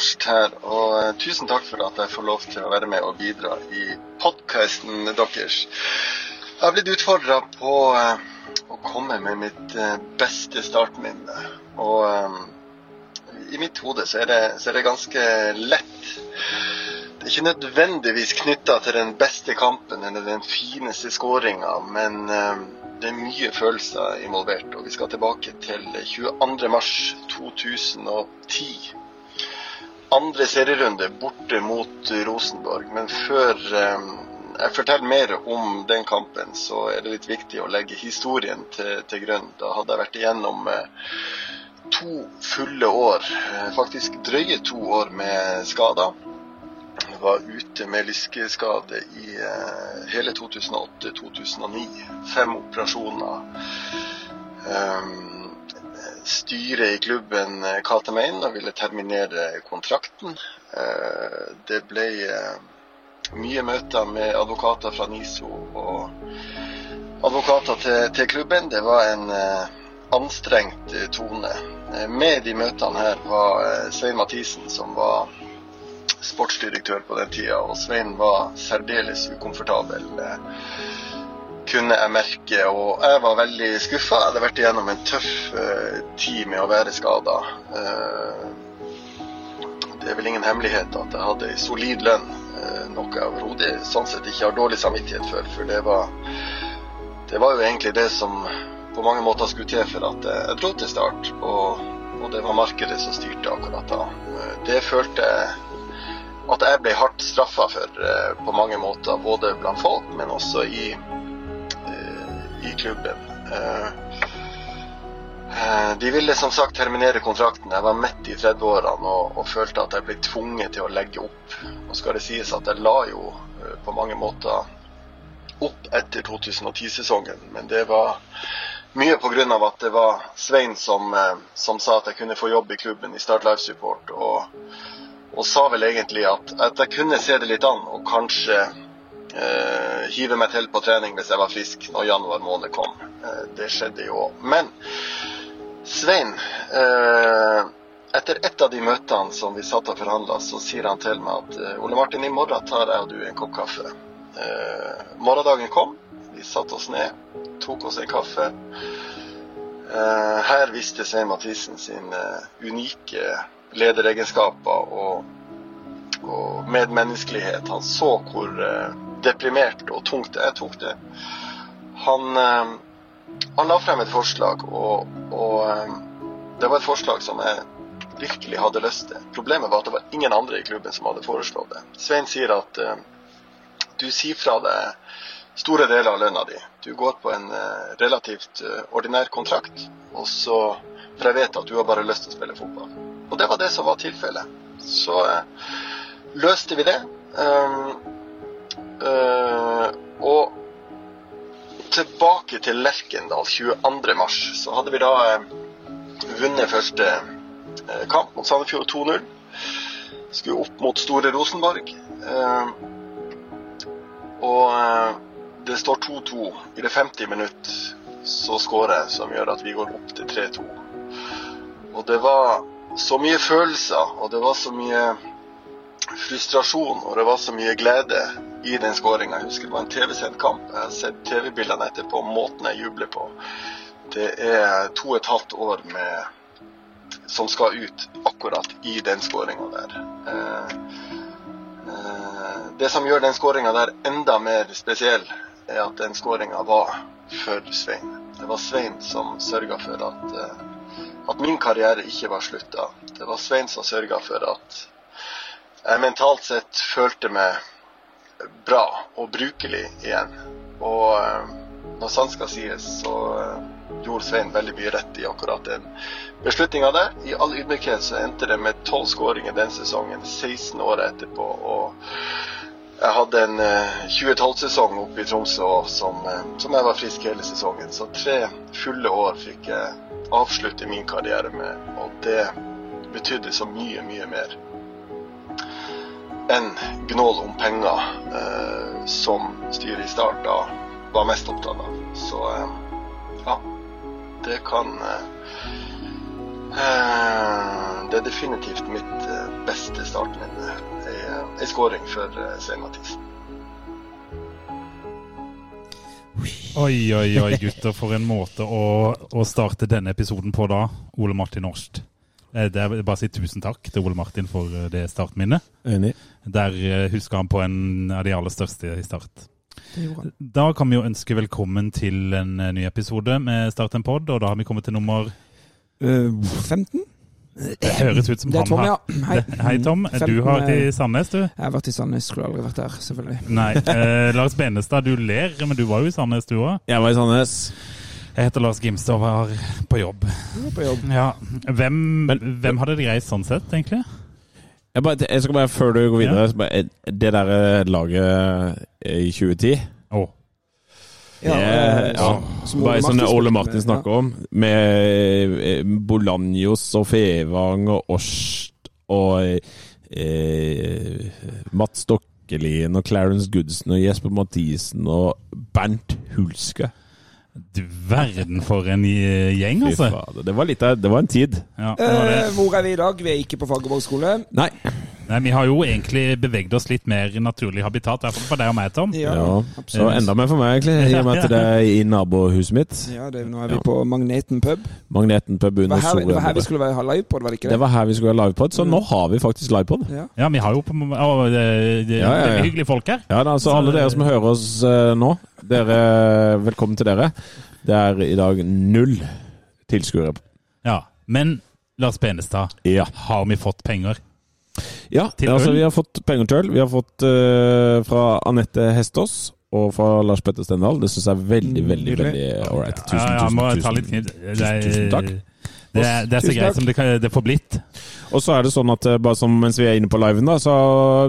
Martin her, og eh, tusen takk for at jeg får lov til å være med og bidra i podkasten deres. Jeg har blitt utfordra på eh, å komme med mitt eh, beste startminne. Og i mitt hode så så er det ganske lett. Det er ikke nødvendigvis knytta til den beste kampen eller den fineste skåringa, men det er mye følelser involvert. Og vi skal tilbake til 22. mars 2010. Andre serierunde borte mot Rosenborg. Men før eh, jeg forteller mer om den kampen, så er det litt viktig å legge historien til, til grunn. Da hadde jeg vært igjennom eh, to fulle år, eh, faktisk drøye to år med skader. Jeg var ute med lyskeskade i hele 2008-2009. Fem operasjoner. Um, styret i klubben eh, kalte meg inn og ville terminere kontrakten. Eh, det ble eh, mye møter med advokater fra NISO og advokater til, til klubben. Det var en anstrengt tone. Med i møtene her var Svein Mathisen, som var sportsdirektør på den tida, og Svein var særdeles ukomfortabel. Eh, Kunne jeg merke, og jeg var veldig skuffa. Jeg hadde vært igjennom en tøff uh, tid med å være skada. det er vel ingen hemmelighet at jeg hadde ei solid lønn, uh, noe jeg overhodet sånn sett ikke har dårlig samvittighet for. For det var, det var jo egentlig det som på mange måter skulle til for at jeg dro til start. Og, og det var markedet som styrte akkurat da. Eh, Det følte jeg at jeg ble hardt straffa for eh, på mange måter, både blant folk, men også i, eh, i klubben. Eh, eh, De ville som sagt terminere kontrakten. Jeg var midt i 30-årene og, og følte at jeg ble tvunget til å legge opp. Nå skal det sies at jeg la jo eh, på mange måter opp etter 2010-sesongen, men det var mye pga. at det var Svein som, som sa at jeg kunne få jobb i klubben i Start Life Support. Og, og sa vel egentlig at, at jeg kunne se det litt an og kanskje eh, hive meg til på trening hvis jeg var frisk når januar måned kom. Uh, det skjedde jo òg. Men Svein, uh, etter et av de møtene som vi satt og forhandla, så sier han til meg at Ole Martin, i morgen tar jeg og du en kopp kaffe. Morgendagen kom. Vi satte oss ned, tok oss en kaffe. Her viste Svein Mathisen sine unike lederegenskaper og, og medmenneskelighet. Han så hvor deprimert og tungt jeg tok det. Han, eh, han la frem et forslag, og, og eh, det var et forslag som jeg virkelig hadde lyst til. Problemet var at det var ingen andre i klubben som hadde foreslått det. Svein sier at eh, du sier fra deg store deler av lønna di. Du går på en relativt ordinær kontrakt, og så For jeg vet at du har bare lyst til å spille fotball. Og det var det som var tilfellet. Så løste vi det. Eh, og tilbake til Lerkendal 22. mars, så hadde vi da eh, vunnet første eh, kamp mot Sandefjord 2-0. Skulle opp mot Store Rosenborg. Og det står 2-2. I det 50 minutt så skårer jeg, som gjør at vi går opp til 3-2. Og det var så mye følelser, og det var så mye frustrasjon, og det var så mye glede i den skåringa. Jeg husker det var en TV-sendt kamp. Jeg har sett TV-bildene etterpå, måten jeg jubler på. Det er to og et halvt år med, som skal ut akkurat i den skåringa der. Eh, eh, det som gjør den skåringa der enda mer spesiell, er at den skåringa var for Svein. Det var Svein som sørga for at, eh, at min karriere ikke var slutta. Det var Svein som sørga for at jeg mentalt sett følte meg bra og brukelig igjen. Og eh, når sant skal sies, så eh, gjorde Svein veldig mye rett i akkurat den beslutninga der. I all ydmykhet så endte det med tolv skåringer den sesongen, 16 år etterpå. og jeg hadde en eh, 2012-sesong oppe i Tromsø som, eh, som, jeg var frisk hele sesongen. Så tre fulle år fikk jeg avslutte min karriere med, og det betydde så mye, mye mer enn gnål om penger, eh, som styret i Start da var mest opptatt av. Så eh, ja, det kan eh, eh, Det er definitivt mitt beste startminne ei skåring for eh, Svein Mathisen. Oi, oi, oi, gutter. For en måte å, å starte denne episoden på da, Ole Martin Årst. Eh, det er bare å si tusen takk til Ole Martin for eh, det startminnet. Enig. Der husker han på en av de aller største i Start. Da kan vi jo ønske velkommen til en ny episode med Start en pod, og da har vi kommet til nummer uh, 15? Det høres ut som det er Tom, han har ja. Hei. Hei, Tom. Du har vært i Sandnes, du? Jeg har vært i Sandnes, skulle aldri vært der, selvfølgelig. Nei. Eh, Lars Benestad, du ler, men du var jo i Sandnes, du òg? Jeg var i Sandnes. Jeg heter Lars Gimstad og var på jobb. på jobb. Ja. Hvem, men, hvem hadde det greit sånn sett, egentlig? Jeg, bare, jeg, skal bare, Før du går videre, ja. bare, det der eh, laget i 2010 oh. Ja, det, ja. Bare sånn Ole Martin snakker om, med eh, Bolanjos og Fevang og Årst og eh, Mats Stokkelien og Clarence Goodson og Jesper Mathisen og Bernt Hulske. Du verden for en gjeng, altså. Det var, litt, det var en tid. Ja, eh, hvor er vi i dag? Vi er ikke på Fagerborg skole. Nei. Nei, Vi har jo egentlig beveget oss litt mer naturlig habitat, i hvert fall for deg og meg, Tom. Ja, ja Så enda mer for meg, egentlig, i og med at det er i nabohuset mitt. Ja, det, Nå er vi på Magneten pub. Magneten pub under solen. Det var her vi skulle ha livepod, var det ikke det? Det var her vi skulle ha livepod, så mm. nå har vi faktisk livepod. Ja. ja, vi har jo på, å, det, det, ja, ja, ja. hyggelige folk her. Ja, da, så alle dere som hører oss uh, nå, dere, velkommen til dere. Det er i dag null tilskuere. Ja, men Lars Benestad, ja. har vi fått penger? Ja, altså, vi har fått penger sjøl. øl. Vi har fått uh, fra Anette Hestås og fra Lars Petter Stendal. Det syns jeg er veldig, veldig veldig ålreit. Tusen, ja, ja, tusen, tusen, tusen, tusen, takk. Det er, det er så greit som det, kan, det får blitt. Og så er det sånn at eh, bare som mens vi er inne på liven, da, så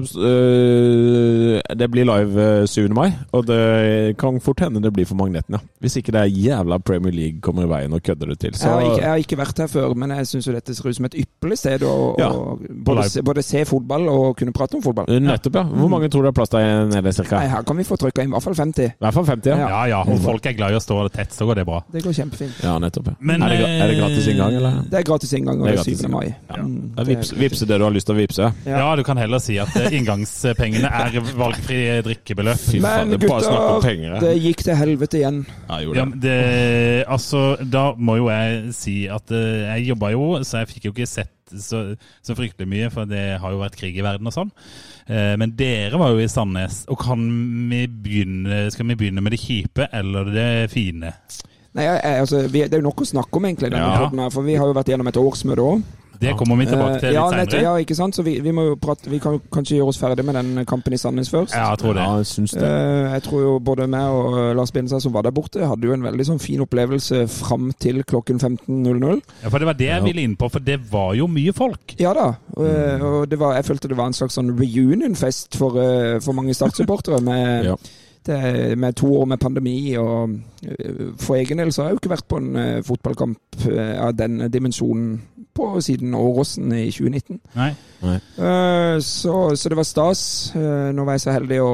øh, Det blir live 7. mai, og det kan fort hende det blir for Magneten, ja. Hvis ikke det er jævla Premier League kommer i veien og kødder det til. Så. Jeg, har ikke, jeg har ikke vært her før, men jeg syns jo dette ser ut som et ypperlig sted å, ja, både, se, både, se, fotball og kunne prate om fotball. Nettopp, ja. Hvor mange tror du det er plass til nede, cirka? Nei, her kan vi få trykka inn i hvert fall 50. I hvert fall 50, ja. Ja, ja. og folk er glad i å stå tett, så går det bra. Det går kjempefint. Ja, nettopp. Ja. Men, er, det, er det gratis inngang, eller? Det er gratis inngang, det er 7. mai. Ja. Mm, vips, vips det du har lyst til å vippse. Ja. ja, du kan heller si at eh, inngangspengene er valgfri drikkebeløp. Men gutter, det gikk til helvete igjen. Ja, det. Ja, det, altså, da må jo jeg si at uh, jeg jobba jo, så jeg fikk jo ikke sett så, så, fryktelig mye, for det har jo vært krig i verden og sånn. Eh, men dere var jo i Sandnes, og kan vi begynne, skal vi begynne med det kjipe eller det fine? Nei, jeg, altså, vi, Det er jo nok å snakke om, egentlig, denne ja. for vi har jo vært gjennom et årsmøte òg. Det kommer vi tilbake til litt ja, seinere. Ja, ikke sant? Så vi, vi, må jo prate, vi kan kanskje gjøre oss ferdig med den kampen i Sandnes først. Ja, jeg tror det. Ja, jeg, synes det. Uh, jeg tror jo både meg og eh, Lars Bindestad som var der borte, hadde jo en veldig sånn fin opplevelse fram til klokken 15.00. Ja, for det var det jeg ville inn på, for det var jo mye folk. Ja da. Og, mm. og det var, jeg følte det var en slags sånn reunionfest for, for mange Start-supportere. med ja. Det, med to år med pandemi og For egen del så har jeg jo ikke vært på en uh, fotballkamp uh, av den dimensjonen på siden Åråsen i 2019. Nei. Nei. Uh, så, så, det var stas. Nå var jeg så heldig å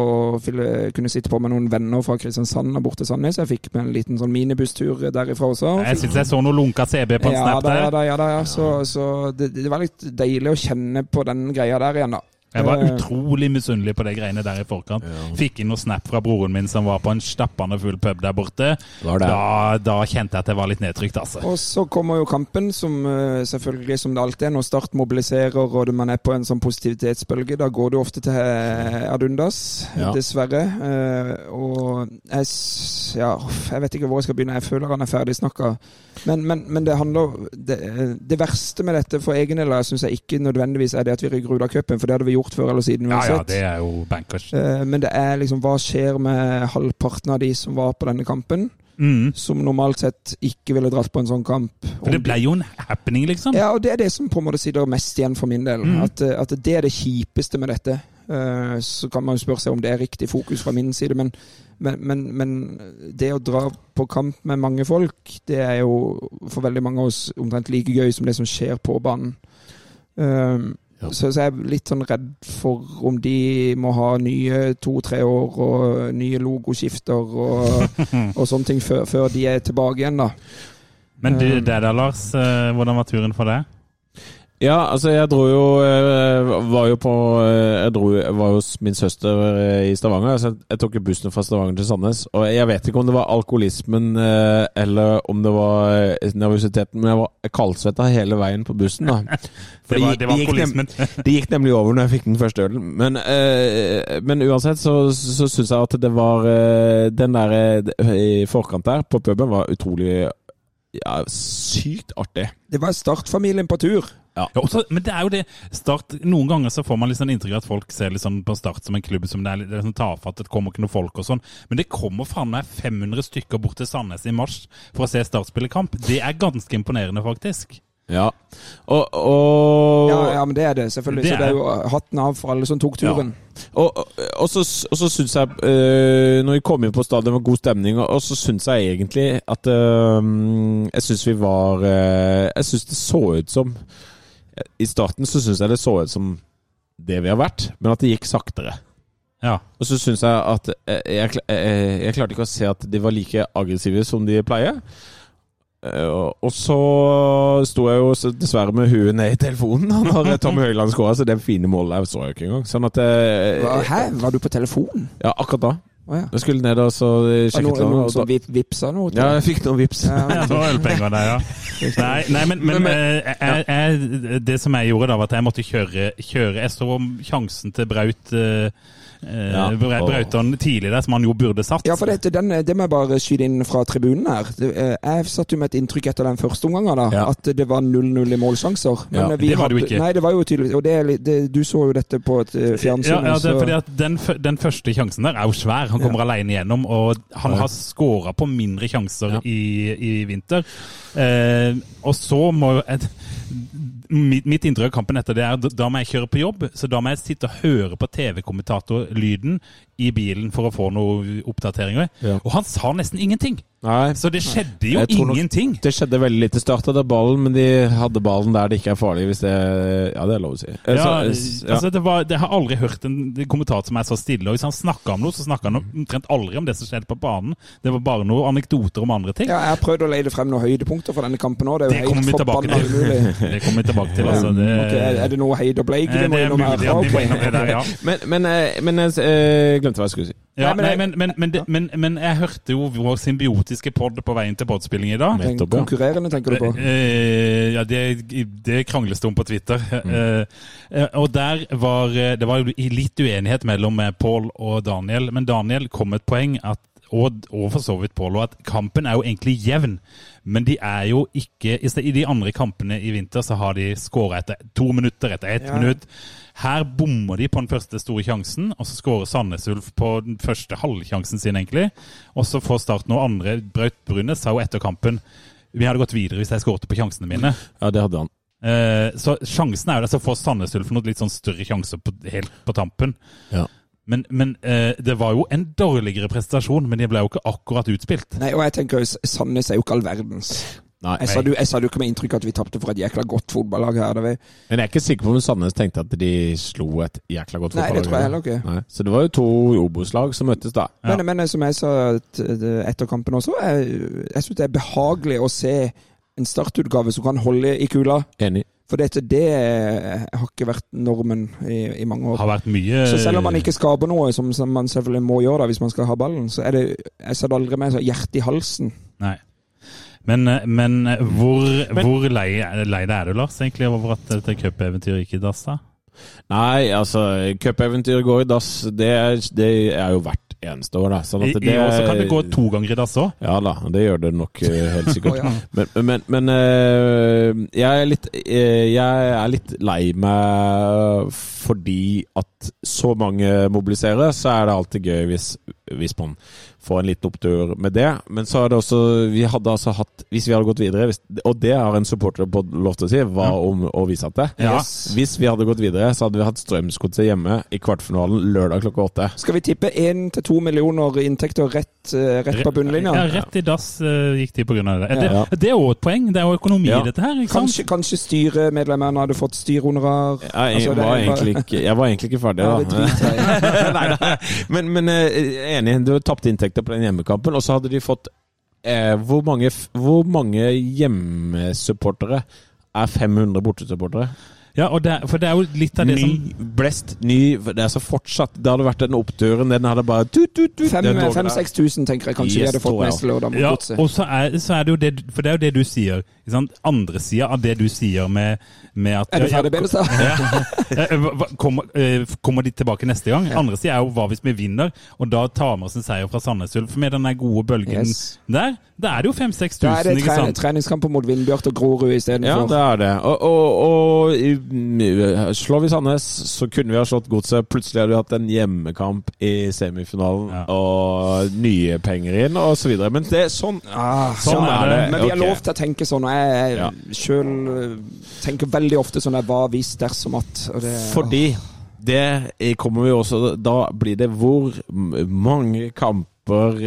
kunne sitte på med noen venner fra Kristiansand og bort til Sandnes. Jeg fikk med en liten sånn minibustur derifra også. Jeg syns jeg så noe lunka CB på en ja, snap der. Ja da, ja da. Ja. Så, så det, det, var litt deilig å kjenne på den greia der igjen, da. Jeg var eh. utrolig misunnelig på de greiene der i forkant. Fikk inn noe snap fra broren min som var på en stappende full pub der borte. Da, da, kjente jeg at jeg var litt nedtrykt, altså. Og så kommer jo kampen, som eh, selvfølgelig som det alltid er når Start mobiliserer og man er på en sånn positivitetsbølge. Da går det ofte til ad undas, ja. dessverre. Og jeg, ja, jeg vet ikke hvor jeg skal begynne. Jeg føler han er ferdig snakka. Men, men, men, det handler det, det, verste med dette for egen del syns jeg ikke nødvendigvis er det at vi rygger ut av cupen, for det hadde vi gjort før eller siden uansett. Ja, ja, det er jo bankers. Eh, men det er liksom hva skjer med halvparten av de som var på denne kampen? Mm. Som normalt sett ikke ville dratt på en sånn kamp. For det ble jo en happening, liksom? Ja, og det er det som på en måte sitter mest igjen for min del. Mm. At, eh, at, det er det kjipeste med dette. Uh, så kan man jo spørre seg om det er riktig fokus fra min side, men, men, men, men, det å dra på kamp med mange folk, det er jo for veldig mange av oss omtrent like gøy som det som skjer på banen. Uh, ja. Så, så, jeg er litt sånn redd for om de må ha nye to-tre år og nye logoskifter og, og sånne ting før, før, de er tilbake igjen, da. Men det, det da, Lars. Eh, hvordan var turen for deg? Ja, altså jeg dro jo eh, Var jo på eh, Jeg dro, var hos min søster eh, i Stavanger. Så jeg tok bussen fra Stavanger til Sandnes. Og jeg vet ikke om det var alkoholismen eller om det var nervøsiteten, men jeg var kaldsvetta hele veien på bussen. da det var, det var alkoholismen. det gikk nemlig over når jeg fikk den første ølen. Men, men uansett så, så syns jeg at det var Den der i forkant der på puben var utrolig ja, sykt artig. Det var startfamilien på tur. Ja. ja også, men det er jo det Start, Noen ganger så får man sånn inntrykk av at folk ser sånn på Start som en klubb som det er litt sånn tafatt, det kommer ikke noen folk og sånn. Men det kommer faen meg 500 stykker bort til Sandnes i mars for å se Start spille kamp. Det er ganske imponerende, faktisk. Ja. Og, og ja, ja, men det er det, selvfølgelig. Det er, så det er jo hatten av for alle som tok turen. Ja. Og, og, så, og så syns jeg, øh, når vi kom inn på stadion, var god stemning, og, så syns jeg egentlig at øh, Jeg syns vi var øh, Jeg syns det så ut som i starten så syns jeg det så ut som det vi har vært, men at det gikk saktere. Ja. Og så syns jeg at jeg, jeg, jeg, jeg, klarte ikke å se at de var like aggressive som de pleier. Eh, og så sto jeg jo dessverre med huet ned i telefonen når Tommy Høiland skåra, så det fine målet jeg så jeg ikke engang. Sånn at jeg, eh, Hæ? Var du på telefonen? Ja, akkurat da. Oh, ja. Jeg skulle ned og så sjekket noen, noen som vip, vipsa noe? Ja, jeg fikk noen vips. Ja, det var ølpenger der, ja. Nei, nei men, men, men eh, jeg, jeg, det som jeg gjorde da, var at jeg måtte kjøre, kjøre Jeg så sjansen til Braut uh, Eh, ja, Brauton tidlig der, som han jo burde satt. Ja, for det, den, det må jeg bare skyte inn fra tribunen her. Eh, jeg satt jo med et inntrykk etter den første omgangen da, ja. at det var 0-0 i målsjanser. Men ja, det var det jo ikke. Nei, det var jo tydelig. Og det, det, du så jo dette på et eh, fjernsyn. Ja, ja det er fordi at den, den, første sjansen der er jo svær. Han kommer alene igjennom, og han har skåra på mindre sjanser i, i, vinter. Eh, og så må jo mitt, inntrykk av kampen etter det er da må jeg kjøre på jobb. Så da må jeg sitte og høre på TV-kommentatorlyden i bilen for å få noen oppdateringer. Ja. Og han sa nesten ingenting! Nei. Så det skjedde jo ingenting. det skjedde veldig lite. Starta der ballen, men de hadde ballen der det ikke er farlig, hvis det Ja, det er lov å si. Ja, så, ja. altså det var, Jeg har aldri hørt en kommentar som er så stille. Og hvis han snakka om noe, så snakka han omtrent aldri om det som skjedde på banen. Det var bare noen anekdoter om andre ting. Ja, jeg har prøvd å leide frem noen høydepunkter for denne kampen òg. Det, det kommer vi tilbake til. det kommer vi tilbake til. Altså, det... okay, er det noe Heid og Bleik? Det, det er mulig at vi må der, ja. Men, men, eh, men jeg eh, glemte hva jeg skulle si. Ja, nei, men, men, men, men, jeg hørte jo vår symbiotiske pod på veien til podspilling i dag. Den konkurrerende, tenker du på? Eh, ja, det, det krangles det om på Twitter. Mm. Eh, og der var det var litt uenighet mellom Pål og Daniel, men Daniel kom med et poeng at og, og for så vidt Pålo, at kampen er jo egentlig jevn. Men de er jo ikke I de andre kampene i vinter så har de skåra etter to minutter, etter ett ja. minutt. Her bommer de på den første store sjansen, og så skårer Sandnes Ulf på den første halvsjansen sin, egentlig. Og så får Start noe andre. Braut Brunes sa jo etter kampen vi hadde gått videre hvis jeg skåret på sjansene mine. Ja, det hadde han. Eh, så sjansen er jo der, så får Sandnes Ulf noen litt sånn større sjanser på, helt på tampen. Ja. Men, men eh, det var jo en dårligere prestasjon, men de ble jo ikke akkurat utspilt. Nei, og jeg tenker Sandnes er jo ikke all verdens. Nei, jeg, sa du, jeg sa du ikke med inntrykk at vi tapte for et jækla godt fotballag her. Vi... Men jeg er ikke sikker på om Sandnes tenkte at de slo et jækla godt fotballag. Nei, det tror jeg heller ikke. Nei. Så det var jo to Obos-lag som møttes da. Ja. Men, men, som jeg sa etter kampen også, jeg, jeg syns det er behagelig å se en startutgave som kan holde i kula. Enig. For dette, det har ikke vært normen i, i mange år. Har vært mye Så selv om man ikke skaper noe, som, som man selvfølgelig må gjøre da, hvis man skal ha ballen, så er det Jeg satt aldri med så hjertet i halsen. Nei. Men, men hvor, men, hvor lei, lei er du, Lars, egentlig over at dette cupeventyret gikk i dass? da? Nei, altså, cupeventyret går i dass, det, det er jo verdt eneste år. Da. Sånn I, I, år så kan det gå to ganger i dass òg? Ja da, det gjør det nok eh, helt sikkert. oh, ja. Men, men, men uh, jeg, er litt, uh, jeg er litt lei meg fordi at så mange mobiliserer, så er det alltid gøy hvis, hvis man få en liten opptur med det. Men så er det også Vi hadde altså hatt Hvis vi hadde gått videre, hvis, og det har en supporter på lov til å si, var ja. om å vise at det. Ja. Hvis vi hadde gått videre, så hadde vi hatt Strømsgodset hjemme i kvartfinalen lørdag klokka åtte. Skal vi tippe én til to millioner inntekter rett, eh, rett på bunnlinja? Ja, rett i dass uh, gikk de pga. det. Det, ja. det er jo et poeng. Det er jo økonomi i dette her. Kanskje, kanskje styremedlemmene hadde fått styrehonorar? Jeg, altså, var jeg var egentlig ikke ferdig, da. nei. Men, men uh, enig, du tapte inntekter inntekter på den hjemmekampen. Og så hadde de fått eh, hvor, mange, hvor mange hjemmesupportere er 500 bortesupportere? Ja, det, for det er jo litt av det ny, som Blest, ny Det er så fortsatt Det hadde vært den oppturen. Den hadde bare 5000-6000, tenker jeg kanskje yes, de hadde fått neste lørdag. Ja, og så er, så er, det jo det For det er jo det du sier. Andre sida av det du sier med, med at Er du ferdig, Benestad? Ja. kommer, eh, kommer, de tilbake neste gang? Andre sida er jo hva hvis vi vinner, og da tar vi oss en seier fra Sandnes Ulf med den gode bølgen yes. der? Da er det jo 5000-6000. ikke sant? det er treningskamper mot Vindbjart og Grorud istedenfor. Ja, det er det. Og, og, og slår vi Sandnes, så kunne vi ha slått Godset. Plutselig hadde vi hatt en hjemmekamp i semifinalen, ja. og nye penger inn, og så videre. Men det er sånn, ah, sånn, sånn er det. Men vi har lov til å tenke sånn. og Jeg, jeg ja. sjøl eh, tenker veldig ofte sånn hva hvis dersom at. Det, Fordi det kommer vi også Da blir det hvor mange kamper kamper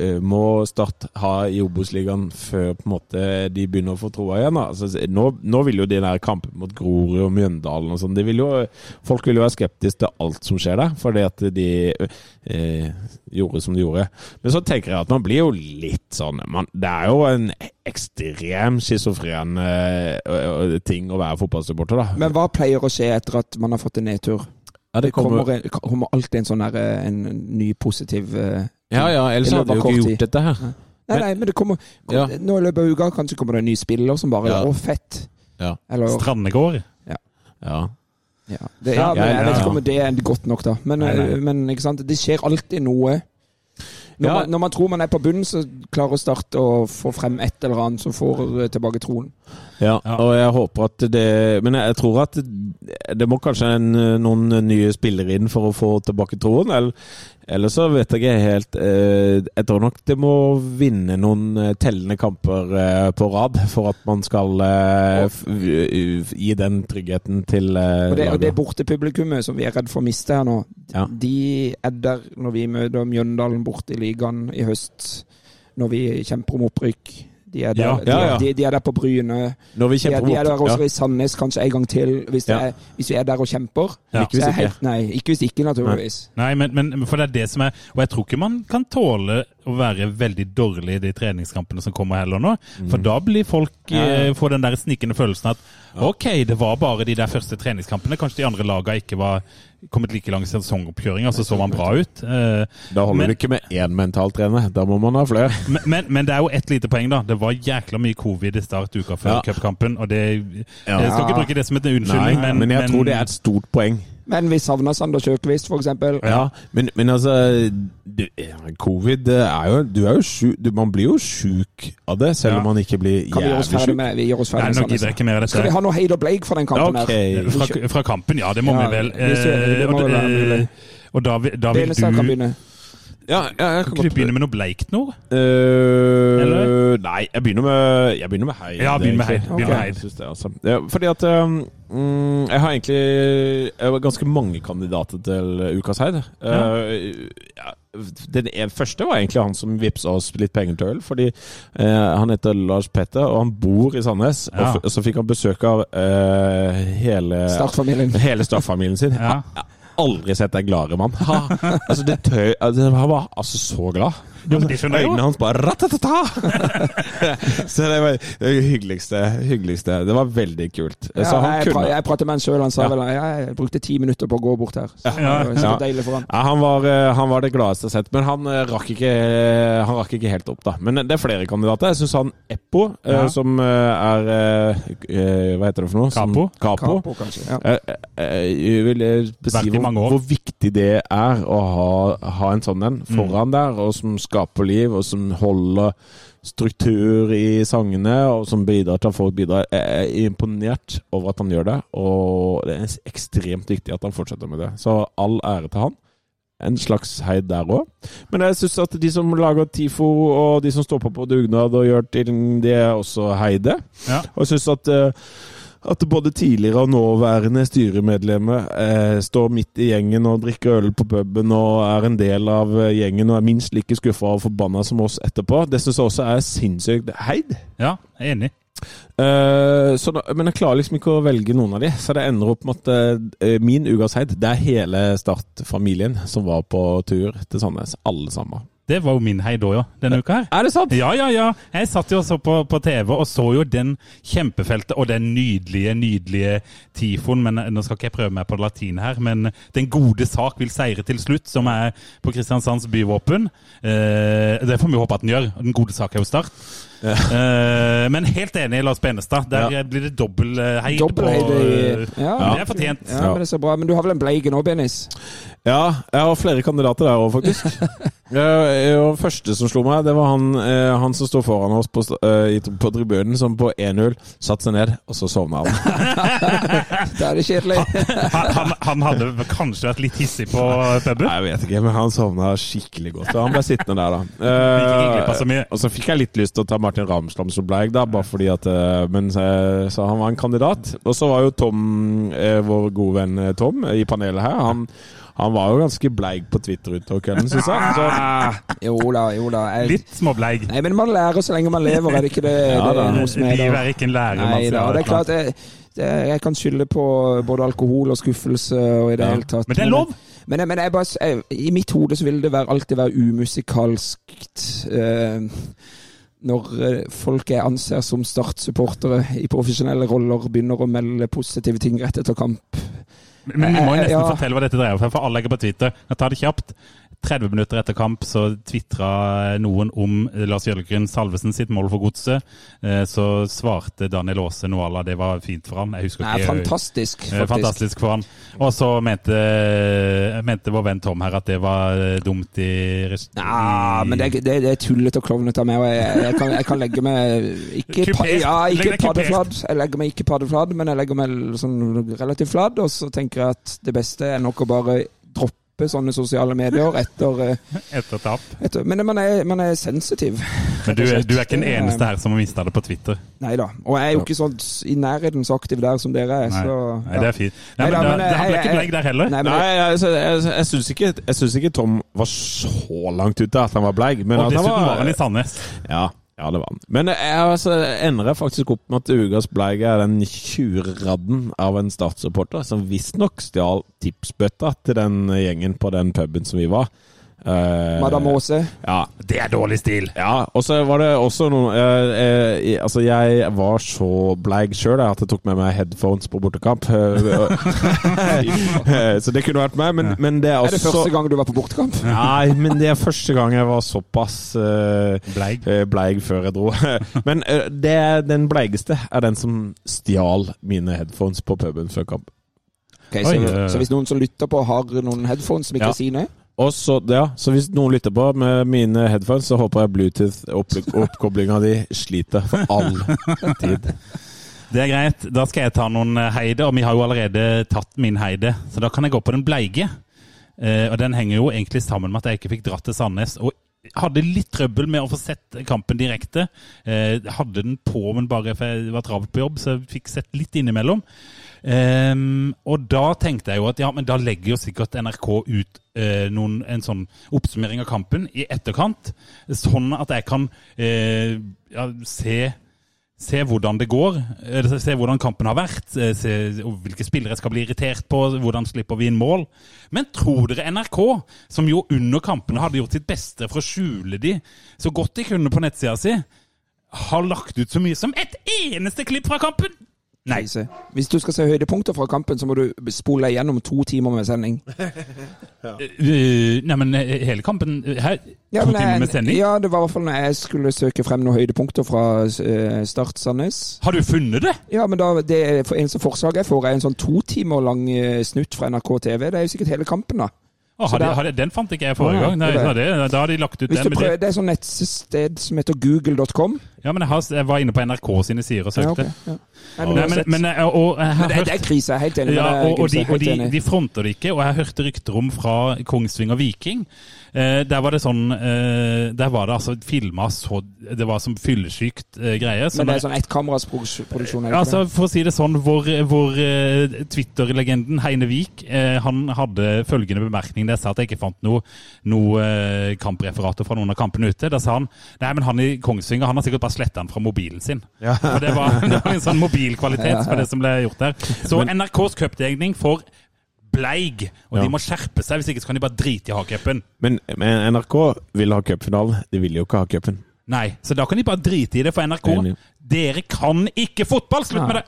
eh, må Start ha i Obos-ligaen før måte de begynner å få troa igjen? Altså, nå, nå, vil jo de der kampene mot Grorud og Mjøndalen og sånn Folk vil jo være skeptiske til alt som skjer der, fordi at de eh, gjorde som de gjorde. Men så tenker jeg at man blir jo litt sånn man, Det er jo en ekstrem schizofren eh, ting å være fotballsupporter, da. Men hva pleier å skje etter at man har fått en nedtur? Ja, det kommer, kommer, kommer, alltid en sånn der, eh, en ny positiv uh, Ja ja, ellers hadde vi jo ikke gjort dette her. Nei, nei, men det kommer ja. Nå i løpet av uka kanskje kommer det en ny spiller som bare ja. Å, fett! Ja. Eller, Strandegård. Ja. ja. Ja, det, ja, men Jeg vet ikke om det er godt nok, da. Men, nei, nei. Eh, men det skjer alltid noe. Når, ja. man, når, man, tror man er på bunnen, så klarer Start å få frem et eller annet som får tilbake troen. Ja, og jeg håper at det Men jeg tror at det må kanskje en, noen nye spillere inn for å få tilbake troen. Eller, eller så vet jeg ikke helt eh, Jeg tror nok det må vinne noen eh, tellende kamper eh, på rad for at man skal gi den tryggheten til og det, og det bortepublikummet som vi er redd for å miste her nå, ja. de er der når vi møter Mjøndalen borte i ligaen i høst, når vi kjemper om opprykk. De er der, ja, ja, ja. De, de er der på Bryne. De er, de, er, der også i Sandnes kanskje en gang til, hvis, er, hvis vi er der og kjemper. Ikke hvis ikke. Helt, nei, ikke hvis ikke, naturligvis. Nei, men, men, for det er det som er Og jeg tror ikke man kan tåle å være veldig dårlig i de treningskampene som kommer heller nå. For mm. da blir folk eh, får den der snikende følelsen at ok, det var bare de der første treningskampene. Kanskje de andre lagene ikke var kommet like lang sesongoppkjøring, altså så man bra ut. Eh, da holder men, det ikke med én mentaltrener, da må man ha flere. Men, men, men, det er jo ett lite poeng, da. Det var jækla mye covid i start uka før ja. cupkampen. Og det, ja. Jeg skal ikke bruke det som en unnskyldning, men, men jeg tror det er et stort poeng. Men vi savner Sander Kjøkvist, f.eks. Ja, men, men altså du, Covid er jo Du er jo sjuk Man blir jo sjuk av det, selv ja. om man ikke blir jævlig sjuk. Vi gjør oss ferdig med Nei, ikke mer Skal vi ha noe Heid og fra den kampen okay. her? Fra, fra, kampen, ja. Det må ja, vi vel. Det må og, det, og da, da vil du ja, ja, jeg kan, kan du begynne med noe bleikt nå? Uh, nei, jeg begynner med Jeg begynner med heid. Ja, begynn med heid. Okay. heid. Det, altså. ja, fordi at um, Jeg har egentlig Jeg har ganske mange kandidater til Ukas heid. Uh, ja, den første var egentlig han som vippsa oss litt penger til øl. Fordi uh, han heter Lars Petter, og han bor i Sandnes. Og, og, så fikk han besøk av hele Startfamilien. Hele startfamilien sin aldri sett deg gladere mann. altså, det tøy, altså, han var altså så glad. Ja, men de skjønner. Øynene hans bare ratatata! Så det var det hyggeligste, hyggeligste. Det var veldig kult. Ja, Så han jeg, pra kunne jeg pratet med han sjøl. Han sa Ja. vel jeg, brukte ti minutter på å gå bort her. Så det var sikkert deilig for han. ja, han, var, eh, han var det gladeste jeg har sett, men han eh, rakk ikke, han rakk ikke helt opp, da. Men det er flere kandidater. Jeg syns han Eppo, eh, Ja. som eh, er eh, eh, Hva heter det for noe? Som- Capo? Capo. Kanskje. Ja. Eh, eh, Jeg vil eh, beskrive hvor, hvor viktig det er å ha, ha en sånn en foran der, og som skaper liv, og som holder struktur i sangene, og som bidrar til at folk bidrar. Jeg er imponert over at han gjør det, og det er ekstremt viktig at han fortsetter med det. Så all ære til han. En slags heid der òg. Men jeg syns at de som lager TIFO, og de som står på på dugnad og gjør ting, det er også heide. Ja. Og jeg syns at eh, at både tidligere og nåværende styremedlemmer eh, står midt i gjengen og drikker øl på puben og er en del av eh, gjengen og er minst like skuffa og forbanna som oss etterpå. Det syns jeg også er sinnssykt heid. Ja, jeg er enig. Eh, så da, men jeg klarer liksom ikke å velge noen av de, så det ender opp med at eh, min ukas heid, det er hele Start-familien som var på tur til Sandnes. Alle sammen. Det var jo min heid òg, ja, denne uka her. Er det sant? Ja, ja, ja. Jeg satt jo og så på, på TV og så jo den kjempefeltet og den nydelige, nydelige tifoen. Men nå skal ikke jeg prøve meg på latin her, men den gode sak vil seire til slutt, som er på Kristiansands byvåpen. Eh, det får vi håpe at den gjør. Den gode sak er jo Start. Eh, men helt enig, Lars Benestad. Der Ja. blir det dobbel heid. på, Dobbeltheid i ja, ja, Det er fortjent. Ja, men det er så bra. Men du har vel en bleige nå, Benis? Ja, jeg har flere kandidater der òg, faktisk. Eh, og første som slo meg, det var han, eh, han som sto foran oss på, eh, i- på tribunen, som på 1-0 satte seg ned, og så sovna han. Da er det kjedelig. Han, han, han hadde kanskje vært litt hissig på puben. Jeg vet ikke, men han sovna skikkelig godt. Så han ble sittende der, da. Eh, og så fikk jeg litt lyst til å ta Martin Ramsland som bleik, da, bare fordi at Men så, så han var en kandidat. Og så var jo Tom, vår gode venn Tom, i panelet her, han, han var jo ganske bleik på Twitter utover kvelden, syns jeg. Så, Jo da, jo da. Jeg, Litt småbleig. nei, men man lærer så lenge man lever, er det ikke det? Ja, det er noe som er Livet da. er ikke en lærer. man Nei da, det er klart jeg, det, Jeg kan skylde på både alkohol og skuffelse og i det Ja. hele tatt. Men det er lov! Men, men jeg bare, jeg, i mitt hode så vil det være, alltid være umusikalskt eh, når eh, folk jeg anser som Start-supportere i profesjonelle roller, begynner å melde positive ting rett etter kamp. Men vi må jo Eh, nesten ja. fortelle hva dette dreier seg om, for alle legger på Twitter. Jeg tar det kjapt. 30 minutter etter kamp så tvitra noen om Lars Jørgen Salvesen sitt mål for godset. Eh, Så svarte Daniel Aase noe à det var fint for han. Jeg husker Nei, fantastisk, Eh, faktisk. Fantastisk for han. Og så mente, mente vår venn Tom her at det var eh, dumt i Ja, men det, det, det er tullete og klovnete av meg. Jeg, jeg, kan, jeg kan legge meg ikke, pa, ja, ikke paddeflat. Jeg legger meg ikke paddeflad, men jeg legger meg sånn relativt flad. Og så tenker jeg at det beste er nok å bare droppe sånne sosiale medier etter, eh, etter tap. etter Men man er, man er sensitiv. Men du, du er ikke den eneste her som har mista det på Twitter. Nei da. Og jeg er jo ikke sånn i nærheten så aktiv der som dere er. Nei, Så, Nei det er fint. Nei, Neida, men, men, da, det ble ikke blegg der heller. Nei, Nei, det, jeg, jeg, jeg, syns ikke, jeg syns ikke Tom var så langt ute at han var blegg Men Og dessuten var, var han i Sandnes. Ja, ja, det var han. Men jeg, altså, ender faktisk opp med at ukas bleik er den tjuvradden av en Start-supporter som visstnok stjal tipsbøtta til den gjengen på den puben som vi var. Eh, Madame Aase. Ja, Det er dårlig stil! ja, og så var det også noe uh, uh, Altså, jeg var så bleig sjøl at jeg tok med meg headphones på bortekamp. Så det kunne vært meg, men, men det er også Er det første gang du var på bortekamp? Nei, men det er første gang jeg var såpass bleig. Bleig før jeg dro. men det, den bleigeste er den som stjal mine headphones på puben før kamp. Ok, så, Oi, så hvis noen som lytter på, har noen headphones som ikke Ja. er sine Og så, ja, så hvis noen lytter på med mine headphones, så håper jeg Bluetooth-oppkoblinga di sliter for all tid. Det er greit. Da skal jeg ta noen eh, heide, og vi har jo allerede tatt min heide. Så da kan jeg gå på den bleige. Eh, og den henger jo egentlig sammen med at jeg ikke fikk dratt til Sandnes. Og hadde litt trøbbel med å få sett kampen direkte. Eh, hadde den på, men bare for jeg var travelt på jobb, så jeg fikk sett litt innimellom. Ehm, og da tenkte jeg jo at ja, men da legger jo sikkert NRK ut uh, noen, en sånn oppsummering av kampen i etterkant, sånn at jeg kan uh, ja, se Se hvordan det går, se hvordan kampen har vært, eh, se hvilke spillere jeg skal bli irritert på, hvordan slipper vi inn mål. Men tror dere NRK, som jo under kampene hadde gjort sitt beste for å skjule de så godt de kunne på nettsida si, har lagt ut så mye som et eneste klipp fra kampen? Nei. Hvis du skal se høydepunkter fra kampen, så må du spole gjennom to timer med sending. ja. uh, nei, men eh, hele kampen her, ja, To timer med sending? Ja, det var i hvert fall når jeg skulle søke frem noen høydepunkter fra uh, Start Sandnes. Har du funnet det? Ja, men da, det eneste forslaget jeg får, er en sånn to timer lang snutt fra NRK TV. Det er jo sikkert hele kampen, da. Oh, hadde, hadde, den fant ikke jeg forrige gang. Nei, det, da har de lagt ut den. Prøver, det er sånn nettsted som heter google.com. Ja, men jeg, har, jeg, var inne på NRK sine sider og søkte. Ja, okay, ja. Nei, men, men, men, og, og men det, det, er krise, jeg er helt enig. Ja, og, og, de, og de, de, fronter det ikke. Og jeg hørte rykter om fra Kongsvinger Viking Eh, der var det sånn eh, Der var det altså filma så Det var som fyllesykt eh, greie. Men det er sånn ettkameras produksjon? Altså, for å si det sånn, hvor, hvor eh, Twitter-legenden Heine Vik eh, han hadde følgende bemerkning der jeg sa at jeg ikke fant noe, noe eh, kampreferater fra noen av kampene ute. Da sa han nei, men han i Kongsvinger han har sikkert bare sletta den fra mobilen sin. Ja. For det var, det var, en sånn mobilkvalitet på det som ble gjort der. Så NRKs cupdegning for bleig, og ja. de må skjerpe seg. Hvis ikke så kan de bare drite i å ha cupen. Men, men, NRK vil ha cupfinalen. De vil jo ikke ha cupen. Nei, så da kan de bare drite i det for NRK. Enig. Dere kan ikke fotball! Slutt med det!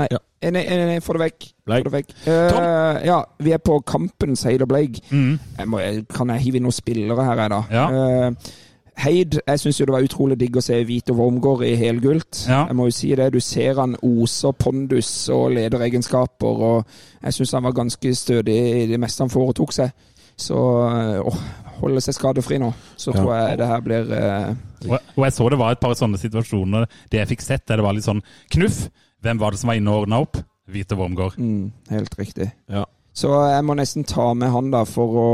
Nei, ja. nei, nei, få det vekk. Få det vekk. Uh, ja, vi er på kampens sier og Bleig. Mm. Jeg må, kan jeg hive inn noen spillere her, jeg, da? Ja. Uh, Heid, jeg syns jo det var utrolig digg å se Vito Wormgård i helgult. Ja. Jeg må jo si det. Du ser han oser pondus og lederegenskaper, og jeg syns han var ganske stødig i det meste han foretok seg. Så å holde seg skadefri nå, så tror jeg det her blir eh... Og jeg så det var et par sånne situasjoner, det jeg fikk sett, der det var litt sånn knuff. Hvem var det som var inne og ordna opp? Vito Wormgård. Mm, helt riktig. Ja. Så jeg må nesten ta med han da for å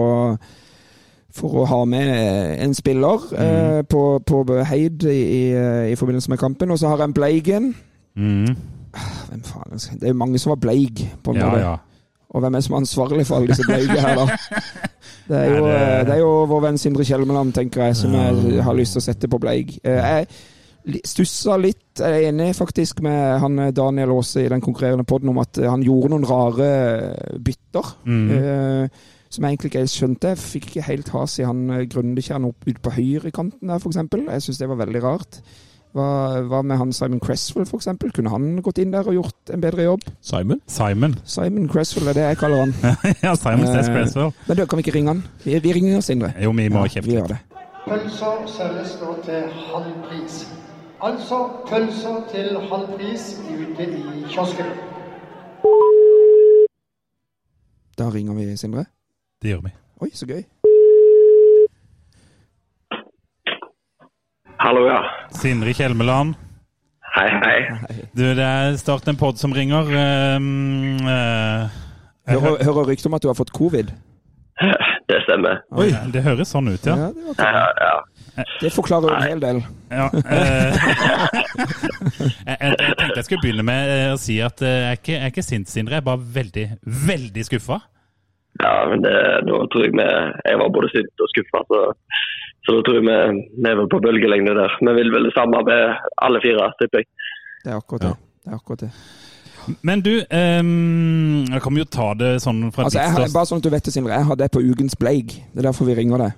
for å ha med en spiller mm. eh, på, på, Heid i, i, i, forbindelse med kampen. Og så har en Bleigen. Mm. Hvem faen? Det er jo mange som var bleig, på en ja, måte. Ja. Og hvem er som er ansvarlig for alle disse bleige her, da? Det er, jo, det er jo vår venn Sindre Kjelmeland, tenker jeg, som jeg har lyst til å sette på bleig. Eh, jeg stussa litt, jeg er enig faktisk med han eh, Daniel Aase i den konkurrerende poden om at han gjorde noen rare bytter. Mm. Uh, som jeg egentlig ikke skjønte. Jeg fikk ikke helt has i han eh, Grundekjern opp ut på høyrekanten der, f.eks. Jeg syns det var veldig rart. Hva, hva, med han Simon Cresswell, f.eks.? Kunne han gått inn der og gjort en bedre jobb? Simon? Simon Simon Cresswell er det jeg kaller han. ja, Simon eh, Cresswell. Men da kan vi ikke ringe han? Vi, vi ringer Sindre. Jo, vi må ja, kjempe det. Pølser selges nå til halv pris. Altså pølser til halv pris ute i kiosken. Da ringer vi Sindre. Det gjør vi. Oi, så gøy. Hallo, ja. Sindre Kjelmeland. Hei, hei. Du, det er Start en pod som ringer. Um, uh, hører, hører rykter om at du har fått covid? Det stemmer. Oi, det høres sånn ut, ja. ja, det, ja, ja. det forklarer en hel del. Ja, uh, jeg, jeg, tenkte jeg skulle begynne med å si at jeg er ikke, jeg er ikke sint, Sindre. Jeg er bare veldig, veldig skuffa. Ja, men det, nå tror jeg vi Jeg var både sint og skuffa, så, så da tror jeg vi, er på bølgelengde der. Vi vil vel det samme med alle fire, tipper jeg. Det er akkurat det. det, er akkurat det. Men du, um, jeg kan jo ta det sånn fra altså, jeg, Bare sånn at du vet det, Sindre. Jeg har det på ukens Bleig. Det er derfor vi ringer deg.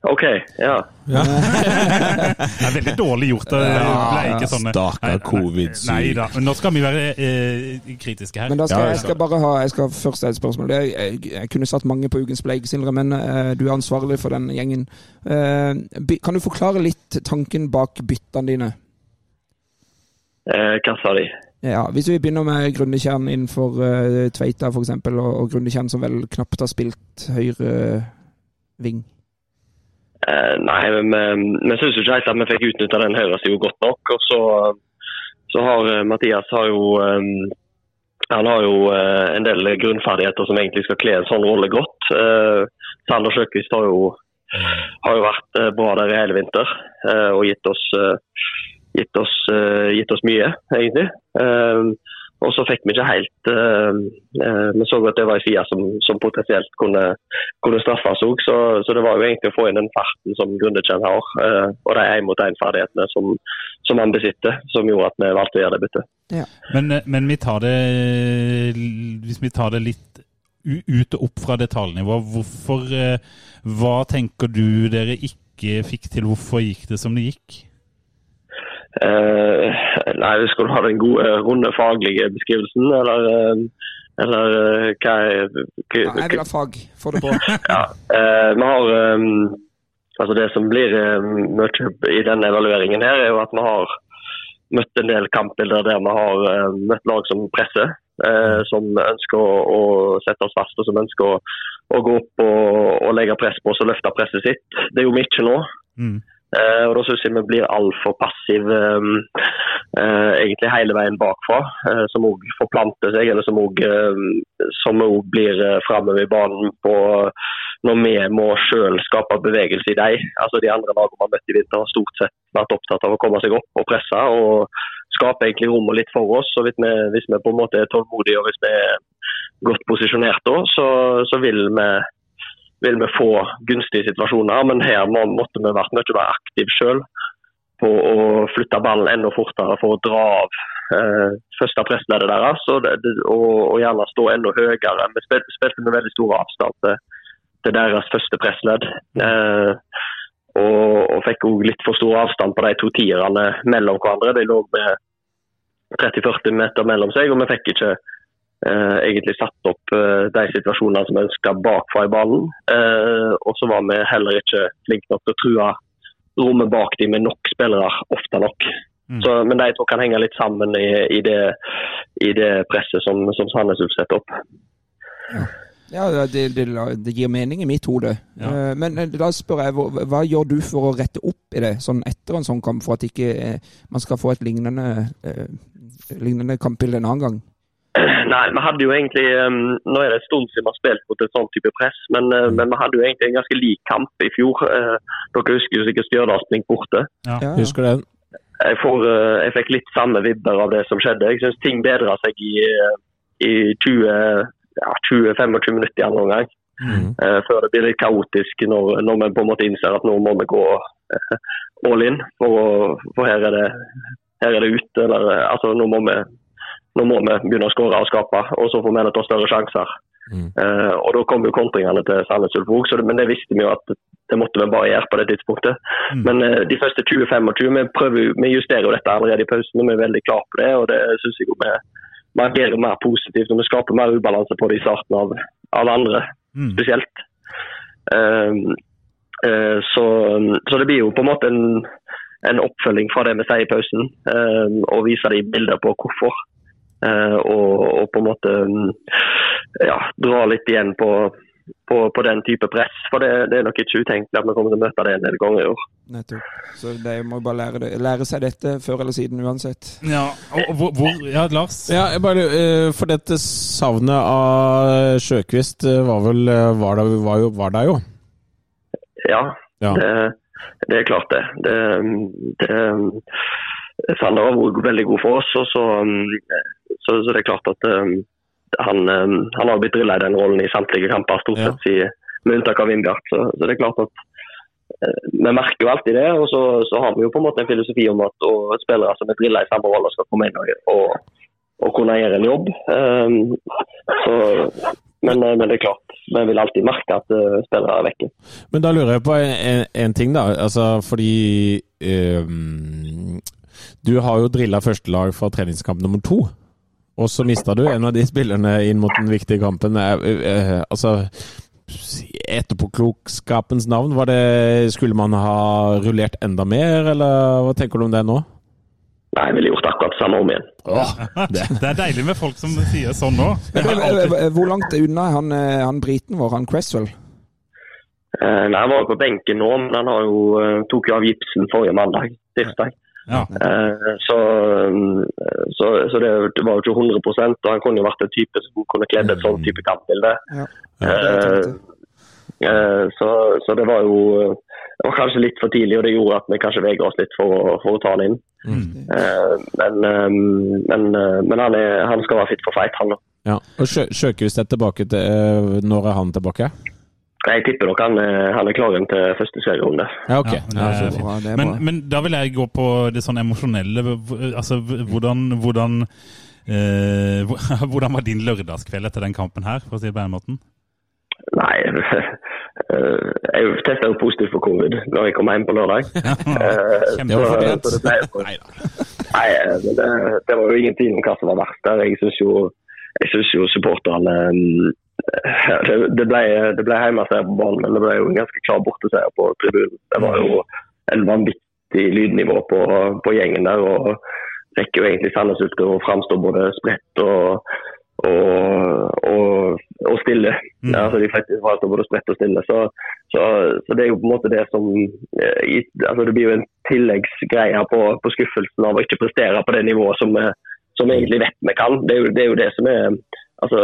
OK, ja. ja. det er veldig dårlig gjort. Det ble ikke sånn Stakkar covid-syk. Nei da, nå skal vi være eh, kritiske her. Men da skal jeg, jeg skal bare ha Jeg skal først ha et spørsmål. Jeg, jeg, jeg, kunne satt mange på ukens bleik, Sindre, men eh, du er ansvarlig for den gjengen. Uh, kan du forklare litt tanken bak byttene dine? Uh, hva sa de? Ja, Hvis vi begynner med Grundekjern innenfor uh, Tveita f.eks., og, og Grundekjern som vel knapt har spilt høyre ving. Eh, nei, men vi syns jo ikke helt at vi fikk utnytta den høyresida godt nok. Og så, så har eh, Mathias har jo eh, han har jo eh, en del grunnferdigheter som egentlig skal kle en sånn rolle godt. Eh, Sander Sjøkvist har har jo vært eh, bra der i hele vinter og gitt oss, gitt oss, gitt oss mye, egentlig. Og så fikk vi ikke helt uh, uh, Vi så at det var en side som, som potensielt kunne, kunne straffes òg. Så, så, det var jo egentlig å få inn den farten som Grundekjenn har, uh, og de én-mot-én-ferdighetene som, som, han besitter, som gjorde at vi valgte å gjøre det byttet. Ja. Men, men vi tar det, hvis vi tar det litt ut og opp fra detaljnivå, hvorfor Hva tenker du dere ikke fikk til? Hvorfor gikk det som det gikk? Uh, nei, Skal du ha den gode, runde faglige beskrivelsen, eller, uh, eller uh, hva er ja, Jeg vil ha fag. Få det på. ja, vi har um, altså Det som blir mye i denne evalueringen, her er jo at vi har møtt en del kampbilder der vi har møtt lag som presser. som ønsker å, å, sette oss fast og som ønsker å, å gå opp og, og, legge press på oss og løfte presset sitt. Det jo vi ikke nå. Mm. Uh, og Da syns jeg vi blir altfor passive um, uh, egentlig hele veien bakfra. Som òg forplanter seg, eller som òg blir framover i banen på når vi må selv skape bevegelse i dem. Altså De andre lagene vi har møtt i vinter har stort sett vært opptatt av å komme seg opp og presse. og skape egentlig rommet litt for oss. og Hvis vi, hvis vi på en måte er tålmodige og hvis vi er godt posisjonert, da, så, så vil vi vil vi få gunstige situasjoner. Men her må, måtte vi vært mye mer aktive sjøl på å flytte ballen enda fortere for å dra av eh, første pressleddet deres. Og, og, og, gjerne stå enda høyere. Vi spilte, spilte med veldig stor avstand til, til deres første pressledd. Eh, og, og, fikk òg litt for stor avstand på de to tierne mellom hverandre. De lå med 30-40 meter mellom seg, og vi fikk ikke eh, egentlig satt opp eh, de situasjonene som vi ønska bakfra i ballen. Eh, og så var vi heller ikke flinke nok til å true rommet bak dem med nok spillere ofte nok. Mm. Så, men de to kan henge litt sammen i, i, det, i det, presset som, som Sandnes Ulf setter opp. Ja. Ja, det, det, det, gir mening i mitt hode. Ja. Uh, men da spør jeg, hva, hva, gjør du for å rette opp i det, sånn etter en sånn kamp, for at ikke uh, man skal få et lignende, lignende kampbilde en annen gang? Nei, vi hadde jo egentlig um, Nå er det en stund siden vi har spilt mot et sånn type press, men, uh, men, vi hadde jo egentlig en ganske lik kamp i fjor. Uh, dere husker jo sikkert Stjørdalsblink borte. Ja, ja. husker det. Jeg, får, uh, jeg, fikk litt samme vibber av det som skjedde. Jeg syns ting bedra seg i, i 20-25 ja, minutter i andre omgang. Mm. før det blir litt kaotisk når, når, vi på en måte innser at nå må vi gå all in. For, for her, er det, her er det ute. Eller, altså, nå må vi nå må vi begynne å skåre og skape, og så får vi ta større sjanser. Mm. Uh, og Da kom jo kontringene til Sandnes Ulf òg, men det visste vi jo at det måtte vi bare gjøre på det tidspunktet. Mm. Men uh, de første 20-25 vi, prøver, vi justerer jo dette allerede i pausen, og vi er veldig klare på det. og Det synes jeg jo vi, vi agerer mer positivt og vi skaper mer ubalanse på det i starten av, av andre, mm. spesielt. Uh, så, så, det blir jo på en måte en, en oppfølging fra det vi sier i pausen, og viser de bilder på hvorfor. Eh, og, og, på en måte mm, ja, dra litt igjen på, på, på, den type press. For det, det, er nok ikke utenkelig at vi kommer til å møte det en del ganger i år. Nettopp. Så de må bare lære, det, lære, seg dette før eller siden uansett. Ja, og, hvor, hvor, ja Lars? Ja, bare, uh, for dette savnet av Sjøkvist eh, var vel var der, var jo, var der jo? Ja, ja. Det, det, er klart det. det, det Sander har vært veldig god for oss. og så, um, så, så det er klart at um, han, um, han har blitt drilla i den rollen i samtlige kamper, stort sett ja. med unntak av Vindbjart. Så, så, det er klart at uh, vi merker jo alltid det. Og så, så, har vi jo på en måte en filosofi om at og spillere som er drilla i samme rolle, skal komme inn og, og, kunne gjøre en jobb. Um, så, men, uh, men, det er klart, vi vil alltid merke at uh, spillere er vekke. Men da lurer jeg på en, en, en ting, da. Altså, fordi um du har jo drilla førstelag fra treningskamp nummer to. Og så mista du en av de spillerne inn mot den viktige kampen. Eh, eh, altså Etterpåklokskapens navn, var det, skulle man ha rullert enda mer, eller hva tenker du om det nå? Nei, jeg ville gjort akkurat samme om igjen. Åh, det. det. er deilig med folk som sier sånn nå. Hvor langt unna er han, eh, han briten vår, han Cresswell? nei, Han var jo på benken nå, men han jo, tok jo av gipsen forrige mandag. tirsdag. Ja. Eh, så, mm, så, så, det var jo ikke 100 og han kunne jo vært en type som kunne kledd et sånt type kampbilde. Ja. Ja, Så, så, det var jo det var kanskje litt for tidlig, og det gjorde at vi kanskje vegra oss litt for, for å ta han inn. Mm. Men, men, men han, er, han, skal være fit for fight, han. Ja. Og Sjøkvist er tilbake til Når er han tilbake? Jeg tipper nok han, han er klar til første serierunde. Ja, okay. ja, ja, men, men, da vil jeg gå på det sånn emosjonelle. Altså, hvordan, hvordan, eh, hvordan var din lørdagskveld etter den kampen her, for å si det på den måten? Nei, jeg testa jo positivt for covid når jeg kom hjem på lørdag. Kjempefordelt. Så, så det, ble, nei, det, det, var jo ingen tvil om hva som var verst der. Jeg syns jo, jo supporterne det, det, ble, det ble hjemmeseier på banen, men det ble jo en ganske klar borteseier på tribunen. Det var jo en vanvittig lydnivå på, på gjengen der. og rekker jo egentlig Sandnes ut til å framstå både spredt og, og, og, og stille. Mm. Ja, altså de fikk framstå både spredt og stille. Så, så, så, det er jo på en måte det som eh, altså Det blir jo en tilleggsgreie på, på skuffelsen av å ikke prestere på det nivået som, som vi egentlig vet vi kan. Det er jo det, er jo det som er Altså,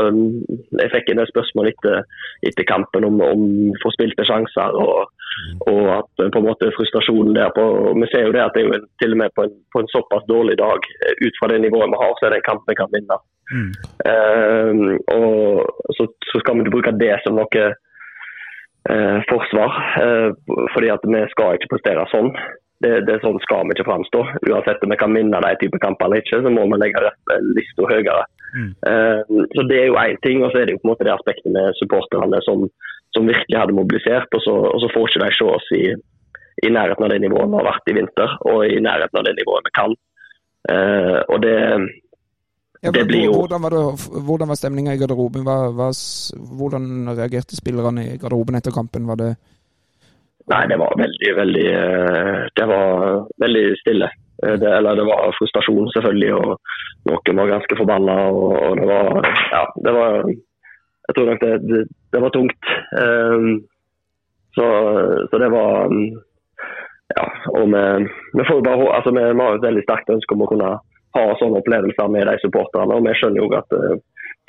jeg fikk en del spørsmål etter, etter kampen om, om forspilte sjanser og, og, at på en måte frustrasjonen der på Vi ser jo det at det er jo en, til og med på en, på en, såpass dårlig dag ut fra det nivået vi har, så er det en kamp vi kan vinne. Mm. Uh, og så, så, skal vi ikke bruke det som noe uh, forsvar, uh, fordi at vi skal ikke prestere sånn. Det, det er sånn skal vi ikke framstå. Uansett om vi kan vinne de type kamper eller ikke, så må vi legge lista høyere. Mm. Uh, så Det er jo én ting, og så er det jo på en måte det aspektet med supporterne som, som virkelig hadde mobilisert. Og så, og så får ikke de se oss i, i, nærheten av det nivået vi har vært i vinter, og i nærheten av det nivået vi kan. Uh, og det, ja, det blir jo Hvordan var, det, hvordan var stemninga i garderoben? Hva, hva, hvordan reagerte spillerne i garderoben etter kampen? Var det Nei, det var veldig, veldig eh, Det var veldig stille. Eh, det, eller det var frustrasjon, selvfølgelig, og noen var ganske forbanna. Og, og, det var Ja, det var Jeg tror nok det, det, det var tungt. Um, så, så, det var Ja, og vi, vi får bare altså vi, vi har et veldig sterkt ønske om å kunne ha sånne opplevelser med de supporterne. Og vi skjønner jo at uh,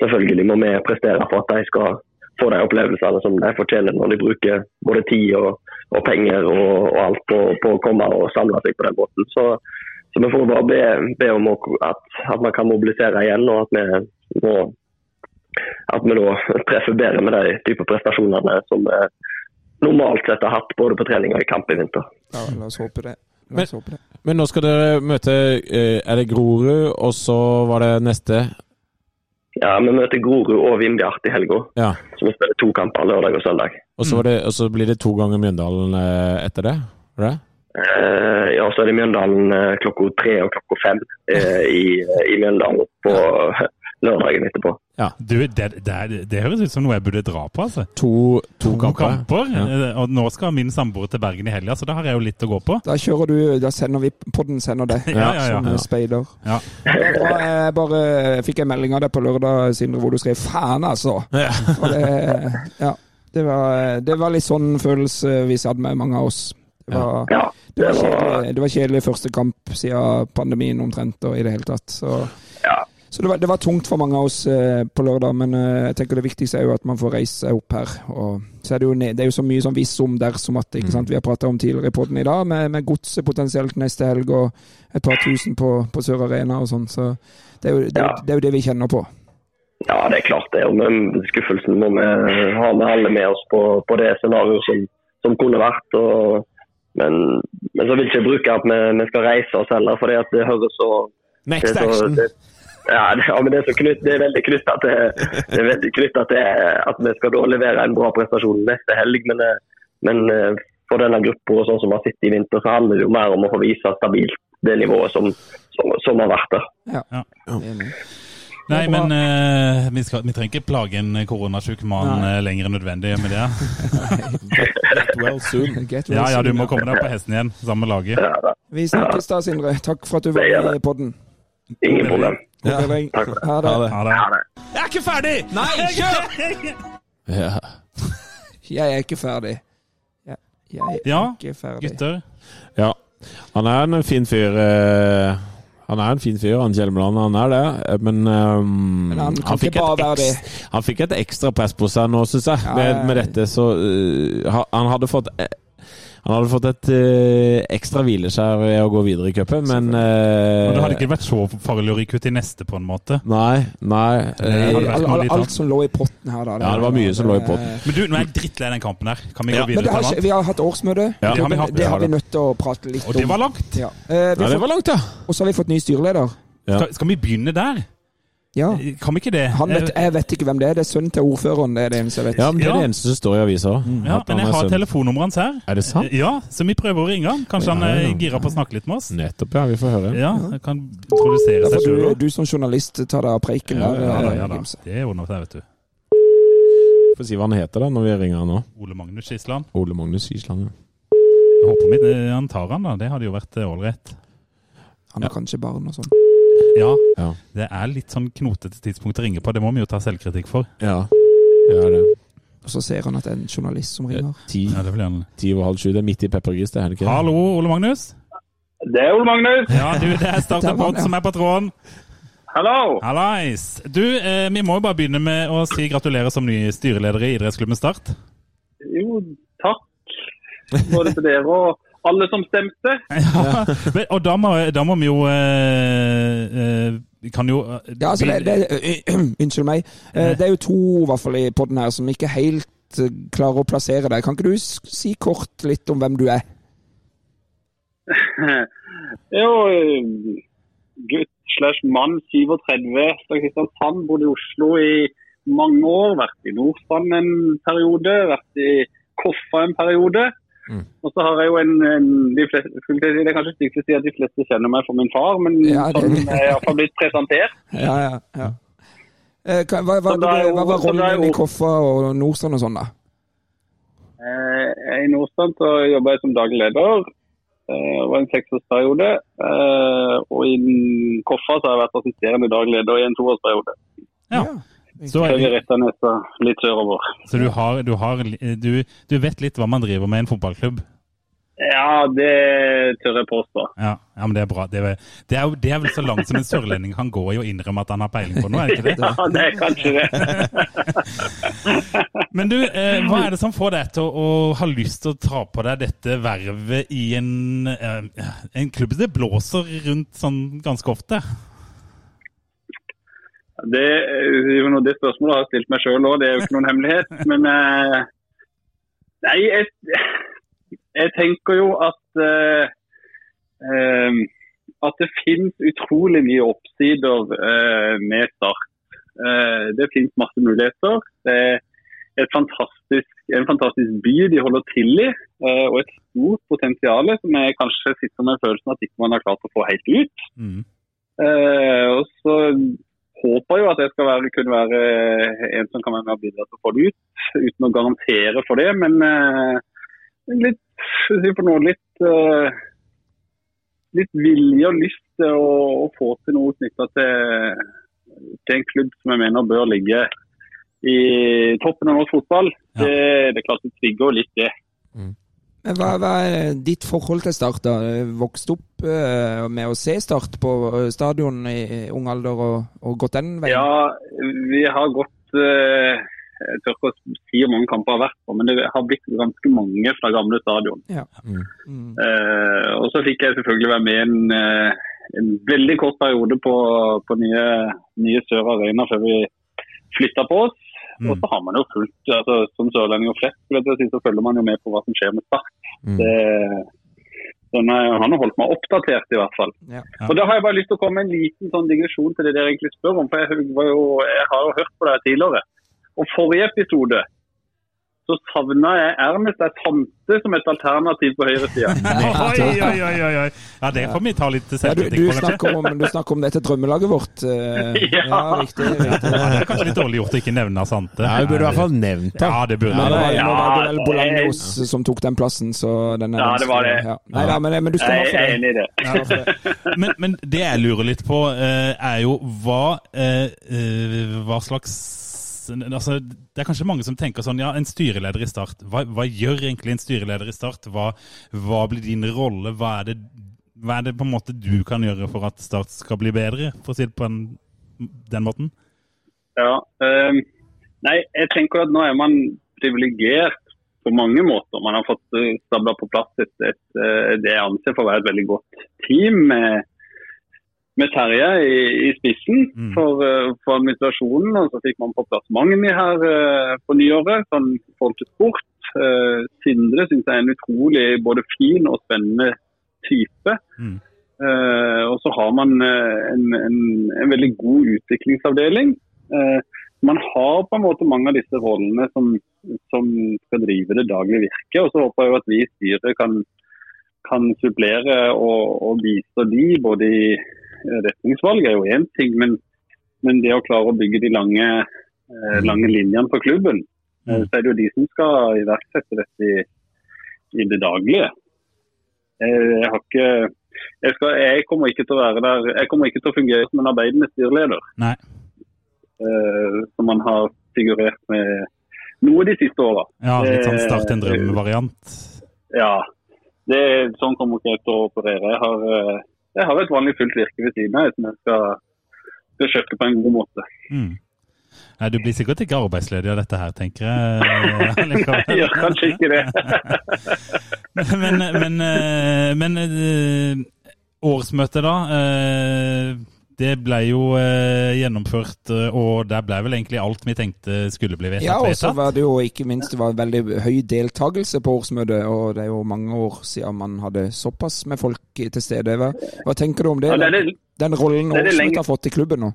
selvfølgelig må vi prestere for at de skal få de opplevelsene som de fortjener når de bruker både tid og, og penger og, og alt på, på, å komme og samle seg på den måten. Så, så vi får bare be, be om at, at, man kan mobilisere igjen, og at vi, må, at vi da treffer bedre med de type prestasjonene som vi normalt sett har hatt både på trening og i kamp i vinter. Ja, la oss håpe det. Men, men, nå skal dere møte eh, Er det Grorud, og så var det neste ja, Vi møter Grorud og Vindbjart i helga. Ja. Så vi spiller to kamper lørdag og søndag. Og så, det, og så blir det to ganger Mjøndalen eh, etter det? det? Uh, ja, så er det Mjøndalen uh, klokka tre og klokka fem uh, i, i Mjøndalen på lørdagen etterpå. Ja, du, det, det, det, høres ut som noe jeg burde dra på, altså. To, to, to kamper. kamper. Ja. Og nå skal min samboer til Bergen i helga, så da har jeg jo litt å gå på. Da kjører du, da sender vi podden sender det, ja, ja, som speider. Ja. Og jeg bare fikk en melding av deg på lørdag, Sindre, hvor du skrev 'faen', altså. Ja. Det, ja. Det var, det var, litt sånn følelse vi satt med, mange av oss. Det var, ja, det var, kjedelig, det var kjedelig første kamp siden pandemien omtrent, og i det hele tatt. Så. Så det var, det var, tungt for mange av oss eh, på lørdag, men eh, jeg tenker det viktigste er jo at man får reise seg opp her. Og så er det, jo, det er jo så mye sånn viss om dersom at ikke mm. sant? Vi har prata om tidligere i poden i dag, med, med godset potensielt neste helg og et par tusen på, på Sør Arena og sånn. Så det er, jo, det, ja. det er, jo, det, vi kjenner på. Ja, det er klart det. Og med skuffelsen må vi ha med alle med oss på, på det scenarioet som, som, kunne vært. Og, men, men, så vil jeg ikke bruke at vi, vi skal reise oss heller, for det høres så Next action! Det, ja, det, ja, men det er, knytt, det er veldig knytta til, til at vi skal da levere en bra prestasjon neste helg. Men, eh, men eh, for denne gruppa sånn som har sittet i vinter, så handler det jo mer om å få vise stabilt det nivået som, som, som har vært der. Ja. Ja. Nei, men uh, vi, skal, vi, trenger ikke plage en koronasjuk mann uh, lenger enn nødvendig med det. Get well soon. Get well ja, ja, du må komme deg på hesten igjen, sammen med laget. Vi snakkes da, Sindre. Takk for at du var med i podden. Ingen problem. Ja. Ha det. Ha det. Jeg er ikke ferdig! Nei, kjør! ja. Jeg er ikke ferdig. Jeg, jeg er ja, ikke ferdig. gutter. Ja. Han er en fin fyr. Eh, Han er en fin fyr, han Kjelmeland. Han er det. Men, um, Men han han, fikk et ekstra, han fikk et ekstra press på seg nå, syns jeg. Med, med dette, så uh, Han hadde fått eh, han hadde fått et uh, ekstra hvileskjær ved å gå videre i cupen, men uh, Og det hadde ikke vært så farlig å ryke ut i neste, på en måte. Nei, nei. Det eh, Alt, alt, alt som lå i potten her, da. Ja, det var mye som lå i potten. Eh, Men du, nå er jeg drittlei den kampen her. Kan vi Ja. gå Men videre det har, ikke- vi har hatt årsmøte. Ja, det har vi hatt. det har vi nødt til å prate litt om. Og det var langt. Ja. Uh, Ja, det fått, var langt, ja. og så har vi fått ny styreleder. Ja. Skal, skal vi begynne der? Ja. Kan vi ikke det? Han vet, jeg vet ikke hvem det er. Det er sønnen til ordføreren. Det er det eneste jeg vet. Ja, men Det er Ja. det eneste som står i avisa. Ja, men jeg har telefonnummeret hans her. Er det sant? Ja, så vi prøver å ringe han. Kanskje han Ja, ja. er gira på å snakke litt med oss? Nettopp, ja. Vi får høre. Ja, jeg kan produsere seg sjøl du, du som journalist tar deg av preiken. Ja, der, Ja, da, eh, ja da. Det er seg, vet du. Få si hva han heter da, når vi ringer han nå. Ole Magnus Skisland. Ole Magnus Island. ja. Jeg håper vi, eh, han tar han, da. Det hadde jo vært eh, ålreit. Han har kanskje barn og sånn. Ja, Ja. det er litt sånn knotete tidspunkt å ringe på. Det må vi jo ta selvkritikk for. Ja, ja det. Og så ser han at det er en journalist som ringer. Ti, Ja, det blir ti og halv sju. Det er midt i peppergris, det er det ikke? Hallo, Ole Magnus. Det er Ole Magnus. Ja, du, det er Start Der og var han, Pod ja. som er på tråden. Hallo. Hallais. Du, eh, vi må jo bare begynne med å si gratulerer som ny styreleder i idrettsklubben Start. Jo, takk. Både til dere og alle som stemte. Ja, men- og da må, da må vi jo eh, eh, kan jo eh, Ja, altså, det, det, unnskyld meg. Eh, Det er jo to i hvert fall i podden her som ikke helt eh, klarer å plassere deg. Kan ikke du si kort litt om hvem du er? Jo, eh, gutt slash mann 37 fra Kristiansand. Bodde i Oslo i mange år. Vært i Nordstrand en periode. Vært i Koffa en periode. Mm. Og så har jeg jo en, en de fleste, Det er kanskje stygt å si at de fleste kjenner meg for min far, men Ja, det- sånn er jeg iallfall blitt presentert. Ja, ja, ja. Eh, hva, hva, hva, er hva var rollen din i Koffa og Nordstrand og sånn, da? Eh, I Nordstrand så jobba jeg som daglig leder. Eh, Det var en seksårsperiode. Eh, Og i Koffa så har jeg vært assisterende daglig leder i en toårsperiode. Ja. Så, litt sørover. så du, har, du, har, du, du vet litt hva man driver med i en fotballklubb? Ja, det tør jeg påstå. Ja, ja men det er bra. Det er, det, er, det er vel så langt som en sørlending kan gå i å innrømme at han har peiling på noe, er det ikke det? Ja, det er kanskje det. Men du, eh, hva er det som får deg til å, å ha lyst til å ta på deg dette vervet i en, eh, en klubb det blåser rundt sånn ganske ofte? Det, er jo det spørsmålet har jeg stilt meg sjøl òg, det er jo ikke noen hemmelighet. Men eh, nei, jeg, jeg tenker jo at eh, eh, at det finnes utrolig mye oppsider eh, med Start. Eh, det finnes masse muligheter. Det er et fantastisk, en fantastisk by de holder til i, eh, og et stort potensial som jeg kanskje sitter med følelsen at ikke man har klart å få helt ut. Mm. Eh, og så håper jo at jeg skal være, kunne være en som kan være med og bidra til å få det ut, uten å garantere for det. Men eh, litt, noe, litt, eh, litt vilje og lyst til å, å få til noe knytta til, til en klubb som jeg mener bør ligge i toppen av norsk fotball. Ja. Det, det er klart det trigger litt det. Men Hva, hva er ditt forhold til Start? da? Vokst opp uh, med å se Start på eh, stadion i ung alder og, og gått den veien? Ja, vi har gått uh, Jeg tør ikke å si hvor mange kamper har vært på, men det har blitt ganske mange fra gamle stadion. Mm. Uh, og så fikk jeg selvfølgelig være med en, en veldig kort periode på, på nye, nye Sør Arena før vi flytta på oss. Mm. Og så har man jo fulgt, altså, som sørlending og flest, si, så følger man jo med på hva som skjer med Start. Mm. Det, er, han har holdt meg oppdatert, i hvert fall. Ja. Ja. Og Da har jeg bare lyst til å komme med en liten sånn digresjon til det dere egentlig spør om. for Jeg, var jo, jeg har jo hørt på det tidligere. Og forrige episode så savna jeg Ernest ei tante som et alternativ på høyresida. Oi, oi, oi, oi, oi. Ja, det får vi ta litt Ja, du, selvkritikk du, snakker om, du snakker om dette drømmelaget vårt. eh, Ja. ja, riktig. riktig. Ja, det er kanskje litt dårlig gjort å ikke nevne Sante. Ja, vi burde i hvert fall nevnt det. Ja, det burde Men det var, det. var det vel Ja, Bolaños som tok den plassen, så den er Ja, det var det. Ja. Nei da, men, men du stemmer Jeg er enig i det. Ja. Men, men det jeg lurer litt på, eh, er jo hva, eh, eh, hva slags altså, Det er kanskje mange som tenker sånn Ja, en styreleder i Start. Hva, hva gjør egentlig en styreleder i Start? Hva, hva blir din rolle? Hva er det hva er det på en måte du kan gjøre for at Start skal bli bedre, for å si det på en, den måten? Ja, um, nei, jeg tenker at nå er man privilegert på mange måter. Man har fått eh, stabla på plass et, et, et, det jeg anser for å være et veldig godt team med, med Terje i, i, spissen mm. for, for, administrasjonen. Og så fikk man på plass Magni her uh, på nyåret, sånn forhold til sport. Uh, Sindre syns jeg er en utrolig både fin og spennende type. Mm. Uh, og så har man en, en, en, veldig god utviklingsavdeling. Man har på en måte mange av disse rollene som, som skal drive det daglige virket. Og så håper jeg at vi i styret kan, kan supplere og, og bistå de, både i retningsvalg er jo én ting, men, men, det å klare å bygge de lange, lange linjene for klubben, mm. så er det jo de som skal iverksette dette i, i det daglige. Jeg, har ikke jeg, skal, jeg, kommer ikke til å være der Jeg kommer ikke til å fungere som en arbeidende styreleder. Nei. Uh, som man har figurert med noe de siste åra. Ja, litt sånn start en drøm-variant? Ja. Det, sånn kommer ikke jeg til å operere. Jeg har, uh, jeg har et vanlig fullt virke ved siden av som jeg skal, skal kjøpe på en god måte. Mm. Nei, Du blir sikkert ikke arbeidsledig av dette her, tenker jeg. Gjør kanskje ikke det. men, men, eh, men, eh, årsmøtet, da. Eh, det ble jo gjennomført, og der ble vel egentlig alt vi tenkte skulle bli vedtatt. Ja, og så var det jo ikke minst det var veldig høy deltakelse på årsmøtet, og det er jo mange år siden man hadde såpass med folk til stede. Hva, hva tenker du om det? Ja, det, det Den rollen årsmøtet har fått i klubben nå?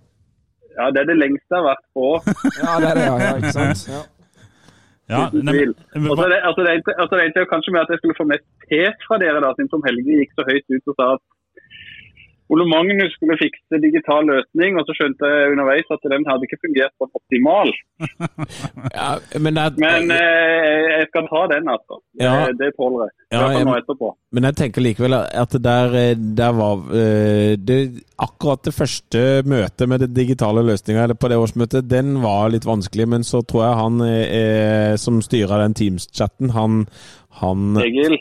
Ja, det er det lengste jeg har vært på. ja, det er det, ja. ja ikke sant? Ja. Ja, Uten altså, det, altså, det, altså, det endte kanskje med at jeg skulle få mest tet fra dere, da, siden Tom Helge gikk så høyt ut og sa at Ole Magnus skulle fikse digital løsning, og så skjønte jeg underveis at den hadde ikke fungert på optimal. ja, men, det, men eh, jeg skal ta den, altså. Ja, det, det tåler jeg. Ja, jeg. Men jeg tenker likevel at der, der var eh, det, Akkurat det første møtet med den digitale løsninga, på det årsmøtet, den var litt vanskelig. Men så tror jeg han eh, som styrer den Teams-chatten, han han,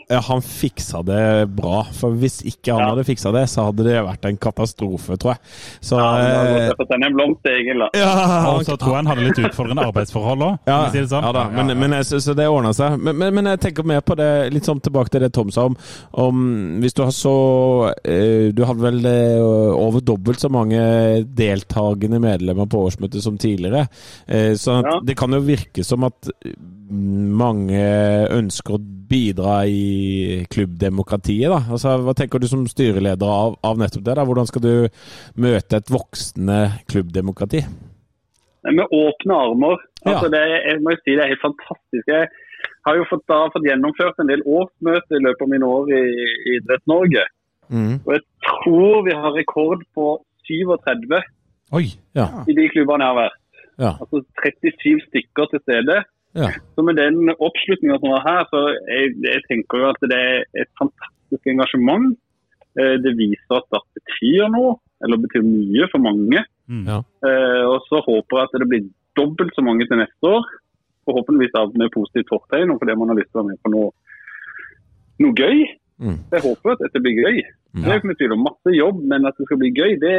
ja, han, fiksa det bra. For hvis ikke han ja. hadde fiksa det, så hadde det vært en katastrofe, tror jeg. Så, ja, han en blomst, Egil, da. Ja, og så tror jeg han hadde litt utfordrende arbeidsforhold òg, ja, si sånn. Ja da, men, men så, så, det ordna seg. Men, men, men, jeg tenker mer på det, litt sånn tilbake til det Tom sa om, om Hvis du har så eh, Du hadde vel eh, over dobbelt så mange deltakende medlemmer på årsmøtet som tidligere. Eh, så det kan jo virke som at mange ønsker å bidra i klubbdemokratiet. da. Altså, Hva tenker du som styreleder av, av nettopp det? da? Hvordan skal du møte et voksende klubbdemokrati? Med åpne armer. Altså, ja. det, jeg må jo si det er helt fantastisk. Jeg har jo fått, da, fått gjennomført en del årsmøter i løpet av mine år i, i Idrett-Norge. Mm. Og jeg tror vi har rekord på 37 Oi, ja. i de klubbene jeg har vært. Ja. Altså 37 stykker til stede. Ja. Så med den oppslutninga som var her, så jeg, jeg tenker jo at det er et fantastisk engasjement. Eh, det viser at det betyr noe, eller betyr mye for mange. Mm. Ja. Eh, og så håper jeg at det blir dobbelt så mange til neste år. Forhåpentligvis av med positivt fortegn, og fordi man har lyst til å være med på noe, noe gøy. Mm. Jeg håper at dette blir gøy. Ja. Det er ikke noe tvil om masse jobb, men at det skal bli gøy, det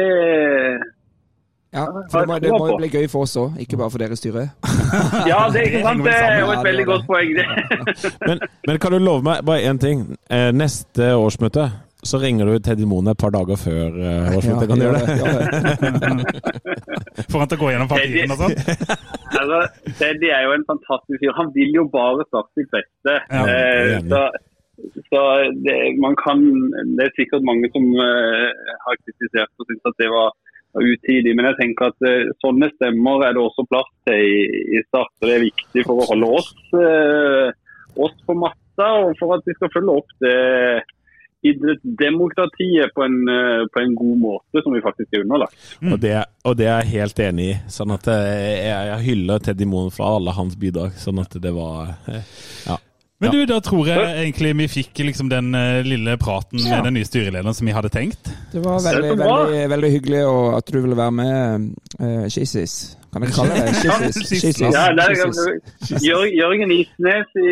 ja, for det må, det må jo bli gøy for oss òg, ikke bare for dere styret. ja, det, er ikke sant, det er jo et veldig godt poeng, det. men, men, kan du love meg bare én ting? Eh, neste årsmøte så ringer du Teddy Moen et par dager før uh, årsmøtet. Kan du gjøre det? Får han til å gå gjennom papirene og sånn? altså, Teddy er jo en fantastisk fyr. Han vil jo bare sitt beste. Ja, eh, så, så det, man kan, det er sikkert mange som uh, har kritisert og syns at det var utidig. Men jeg tenker at uh, sånne stemmer er det også plass til i, i Start. Det er viktig for å holde oss, uh, oss på matta, og for at vi skal følge opp det idrettsdemokratiet på en, uh, på en god måte, som vi faktisk er underlagt. Mm. Og, det, og, det, er jeg helt enig i. sånn at Jeg, jeg hyller Teddy Moen for alle hans bidrag. sånn at det var ja. Men du, da tror jeg egentlig vi fikk liksom den uh, lille praten ja. med den nye styrelederen som vi hadde tenkt. Det var veldig, veldig, veldig hyggelig at du ville være med, uh, Kisis. Kan jeg kalle det Kisis? Ja, Jørgen Isnes i,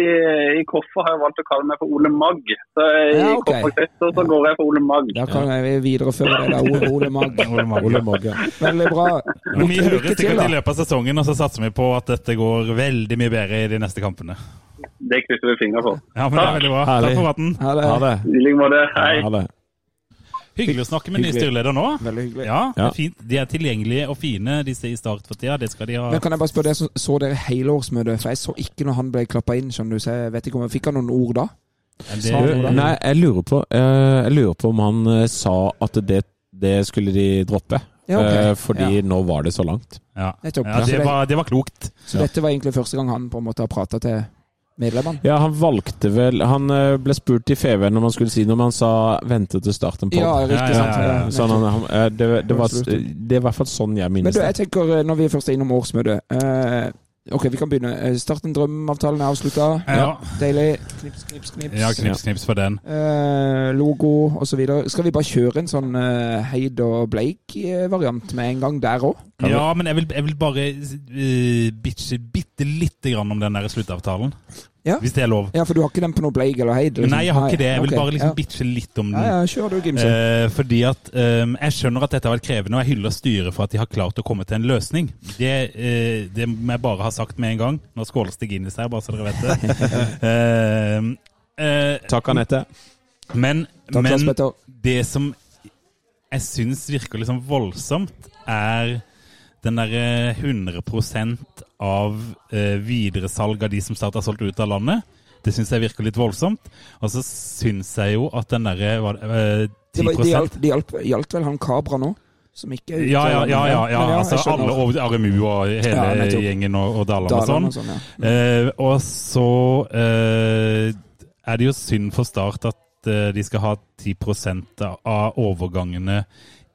i Koffer har jeg valgt å kalle meg for Ole Magg. Så i ja, okay. Koffer så går jeg for Ole Magg. Da kan jeg videreføre det der Ole, Ole Magg. Ole Magg ja. Veldig bra. Vi hører sikkert i løpet av sesongen, og så satser vi på at dette går veldig mye bedre i de neste kampene. Det krysser vi fingra for. Ja, men det er veldig bra. Takk for praten. Ha det. Ha det. I like måte. Hei. Ha det. Hyggelig å snakke med ny styreleder nå. Veldig hyggelig. Ja, det er fint. De er tilgjengelige og fine, disse i Start for tida. Det skal de ha. Men Kan jeg bare spørre som så dere hele årsmøtet? For jeg så ikke når han ble klappa inn, skjønner du. Så jeg vet ikke om jeg fikk han noen ord da? Det, nei, jeg lurer, på, eh, jeg lurer på om han eh, sa at det, det skulle de droppe. Ja, okay. Eh, fordi ja. nå var det så langt. Ja, ja det, var, det, var, klokt. Så dette var egentlig første gang han på en måte har prata til medlemmene? Ja, han valgte vel Han eh, ble spurt i FVN når man skulle si noe, men han sa 'vente til starten på'. Ja, riktig sant. Ja, ja, sånn, han, eh, det, det, var, det, er i hvert fall sånn jeg minnes det. Men du, jeg tenker, når vi først er innom årsmøtet eh, Ok, vi kan begynne. Start en drøm-avtalen er avslutta. Ja. Deilig. Knips, knips, knips. Ja, knips, knips for den. Eh, logo osv. Skal vi bare kjøre en sånn Heid og Blake-variant med en gang der òg? Ja, men jeg vil, jeg vil bare uh, bitche bitte lite grann om den der sluttavtalen. Ja. Hvis det er lov. Ja, For du har ikke den på noe Bleig eller Heid? Liksom? Nei, jeg har ikke det. Jeg vil okay. bare liksom ja. bitche litt om den. Ja, ja, kjør du, Gimse. Eh, fordi at um, Jeg skjønner at dette har vært krevende, og jeg hyller styret for at de har klart å komme til en løsning. Det, uh, det må jeg bare ha sagt med en gang. Nå skåles det Guinness her, bare så dere vet det. uh, uh, Takk, Anette. Men, Takk, men det som jeg syns virker liksom voldsomt, er den derre 100 av eh, videresalg av de som starter solgt ut av landet. Det syns jeg virker litt voldsomt. Og så syns jeg jo at den derre eh, 10 Det, De gjaldt, de de vel han Kabra nå? Som ikke er ute ja, ja, ja, ja, ja, altså alle over Aremu og hele ja, gjengen og, og Dalan og sånn. Og, sånn, ja. mm. eh, og så eh, er det jo synd for Start at eh, de skal ha 10% av overgangene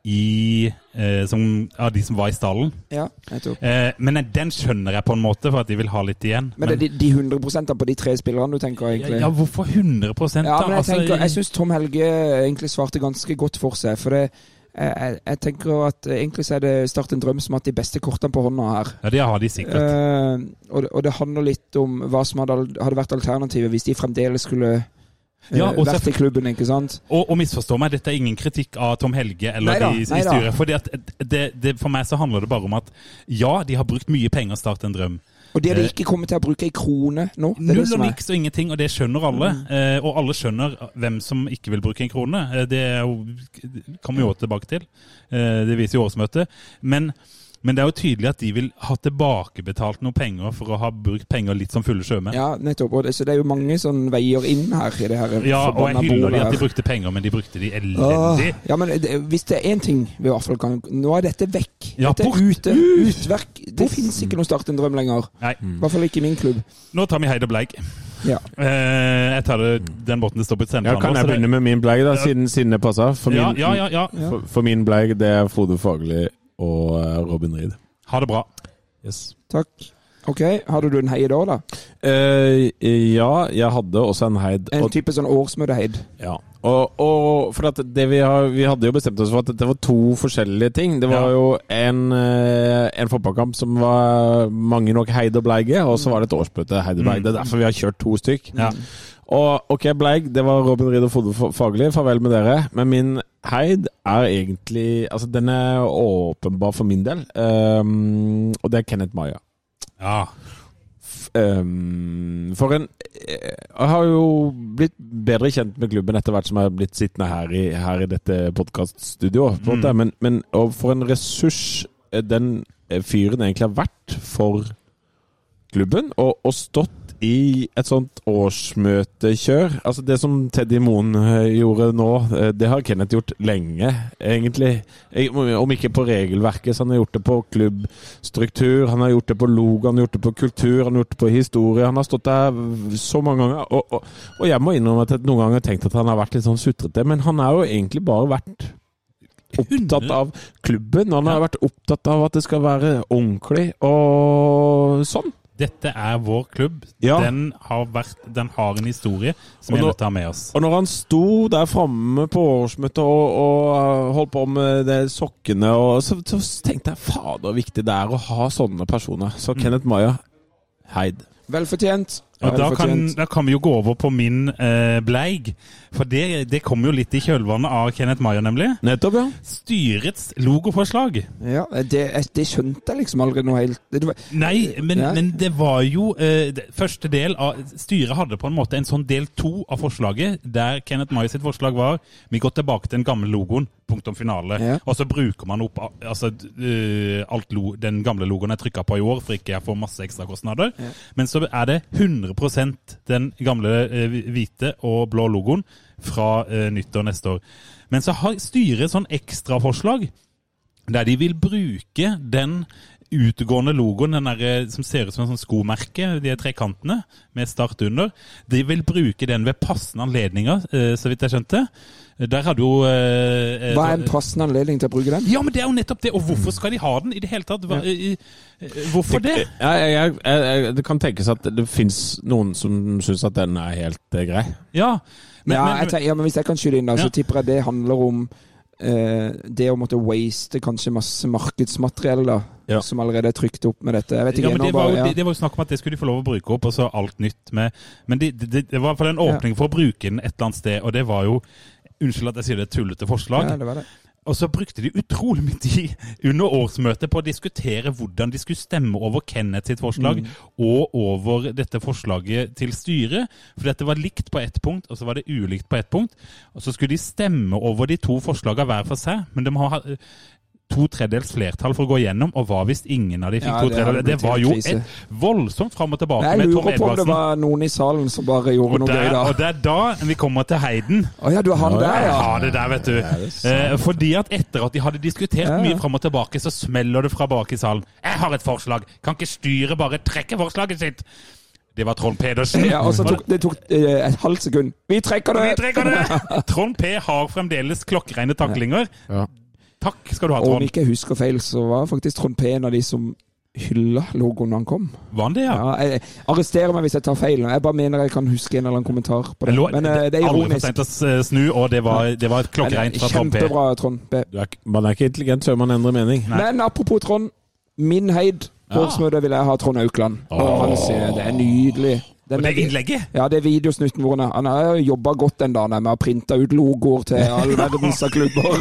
i, eh, som, av de som var i stallen. Ja, eh, men den skjønner jeg på en måte, for at de vil ha litt igjen. Men, men det er de, de 100% på de tre spillerne du tenker egentlig? Ja, hvorfor 100 da? Ja, men Jeg, altså, tenker, jeg syns Tom Helge egentlig svarte ganske godt for seg. For det, jeg, jeg, tenker at egentlig så er det Start en drøm som har hatt de beste kortene på hånda her. Ja, det har de sikkert. Eh, og, og, det, handler litt om hva som hadde, hadde vært alternativet hvis de fremdeles skulle ja, og vært i klubben, ikke sant? Og, og misforstå meg, dette er ingen kritikk av Tom Helge eller neida, de i styret. For det, det, for meg så handler det bare om at ja, de har brukt mye penger å starte en drøm. Og det har de eh, ikke kommet til å bruke ei krone nå. Null og niks og ingenting, og det skjønner alle. Mm. Eh, og alle skjønner hvem som ikke vil bruke en krone. Eh, det jo, kommer vi jo tilbake til. Eh, det viser jo årsmøtet. Men men det er jo tydelig at de vil ha tilbakebetalt noe penger for å ha brukt penger litt som fulle sjømenn. Ja, nettopp. Og det, så det er jo mange sånn veier inn her i det her Ja, og jeg hyller de at de brukte penger, men de brukte de elendig. Åh, ja, men det, hvis det er én ting vi i hvert fall kan Nå er dette vekk. Ja, dette er ute. Utverk. Det fins ikke noe Start en drøm lenger. Nei. I hvert fall ikke i min klubb. Nå tar vi Heid og Bleik. Ja. Eh, jeg tar det den båten det står på et Ja, kan jeg begynne med min bleik, da, siden, siden det passer? For, ja, ja, ja, ja. For, for min bleik, det er Frode Fagerli og eh, Robin Reed. Ha det bra. Yes. Takk. Ok, Hadde du en heid òg, da? Uh, ja, jeg hadde også en heid. En type sånn årsmøteheid? Ja. Og, og, for at det vi, har, vi hadde jo bestemt oss for at det var to forskjellige ting. Det var ja. jo en, eh, en, fotballkamp som var mange nok heid og bleige, og så var det et årsmøte heid og bleige. Mm. Det er derfor vi har kjørt to stykk. Ja. Og ok, Bleig, det var Robin Ried og Frode Fagerli. Farvel med dere. Men min heid er egentlig Altså, den er åpenbar for min del. Um, og det er Kenneth Maya. Ja. Um, for en Jeg har jo blitt bedre kjent med klubben etter hvert som jeg har blitt sittende her i, her i dette podkaststudioet. Mm. Men, men for en ressurs den fyren egentlig har vært for klubben, og, og stått i et sånt årsmøtekjør Altså det som Teddy Moen eh, gjorde nå, eh, det har Kenneth gjort lenge, egentlig. Om ikke på regelverket, så han har gjort det på klubbstruktur, han har gjort det på logo, han har gjort det på kultur, han har gjort det på historie. Han har stått der så mange ganger. Og, og, og jeg må innrømme at jeg noen ganger har tenkt at han har vært litt sånn sutrete, men han har jo egentlig bare vært opptatt av klubben. Han har vært opptatt av at det skal være ordentlig og sånn. Dette er vår klubb. Ja. Den, har vært, den har en historie som vi er ta med oss. Og når han sto der framme på årsmøtet og, og holdt på med det sokkene, og så, så tenkte jeg fader viktig det er å ha sånne personer. Så Kenneth Maya, heid. Velfortjent. Og da kan, da kan vi jo gå over på min eh, bleig. For det, det kom jo litt i kjølvannet av Kenneth Maier, nemlig. Nettopp, ja. Styrets logoforslag. Ja, det, det skjønte jeg liksom aldri noe helt det var, Nei, men, Ja. men det var jo eh, det, Første del av Styret hadde på en måte en sånn del to av forslaget, der Kenneth Maier sitt forslag var vi går tilbake til den gamle logoen, punktum finale. Ja. Og så bruker man opp altså, eh, alt lo, den gamle logoen er trykka på i år, for ikke jeg får masse ekstrakostnader. Ja. Men så er det 100% den gamle eh, hvite og blå logoen fra eh, nyttår neste år. Men så har styret sånn ekstraforslag der de vil bruke den utgående logoen, den der, eh, som ser ut som en sånn skomerke, de trekantene, med start under. De vil bruke den ved passende anledninger, eh, så vidt jeg skjønte. Der hadde jo eh, eh, Hva er en passende anledning til å bruke den? Ja, men det er jo nettopp det! Og hvorfor skal de ha den i det hele tatt? Hva, ja. hvorfor det? Jeg, jeg, jeg, jeg, det kan tenkes at det fins noen som syns at den er helt eh, grei. Ja, men, ja, men, tenker, ja, men Hvis jeg kan skyte inn, da, så tipper jeg det handler om Uh, det å måtte waste kanskje masse markedsmateriell da, Ja. som allerede er trykt opp med dette. Ikke, ja, det, var jo, ja. det, det var jo snakk om at det skulle de få lov å bruke opp, og så alt nytt med Men det, det, var i hvert fall en åpning for å bruke den et eller annet sted, og det var jo Unnskyld at jeg sier det, et tullete forslag. ja, det var det. Og så brukte de utrolig mye tid under årsmøtet på å diskutere hvordan de skulle stemme over Kenneth sitt forslag Mm. og over dette forslaget til styret. For dette var likt på ett punkt, og så var det ulikt på ett punkt. Og så skulle de stemme over de to forslagene hver for seg, men de må ha eh, to tredjedels flertall for å gå gjennom, og hva hvis ingen av de fikk Ja, to det? Det var jo krise. et voldsomt fram og tilbake Jeg med Tom lurer på om det var noen i salen som bare gjorde Og noe der, gøy da. og det er da vi kommer til Heiden. Å ja, du er han der, ja. Ja, det der, vet du. Eh, fordi at etter at de hadde diskutert Ja, mye fram og tilbake, så smeller det fra bak i salen. Jeg har et forslag! Kan ikke styret bare trekke forslaget sitt? Det var Trond Pedersen. Ja, og så tok det tok eh, et halvt sekund. Vi trekker det! Vi trekker det! Trond P har fremdeles klokkereine taklinger. Ja. Takk skal du ha, Og om ikke jeg husker feil, så var faktisk Trond P en av de som hylla logoen da han kom. Var han det, ja? Ja, jeg, arrester meg hvis jeg tar feil. Jeg bare mener jeg kan huske en eller annen kommentar på det. Lå- Men det, det er Aldri for ironisk. å snu, og det var, det var et klokkereint fra Trond P. Kjempebra, Trond P. Du er, man er ikke intelligent før man endrer mening. Nei. Men apropos Trond. Min heid på Ja. årsmøtet vil jeg ha Trond Aukland. Og han sier det er nydelig. Den Og det er- innlegget! Ja, det er videosnutten hvor han, har jobba godt den dagen med å printe ut logoer til all verdens klubber.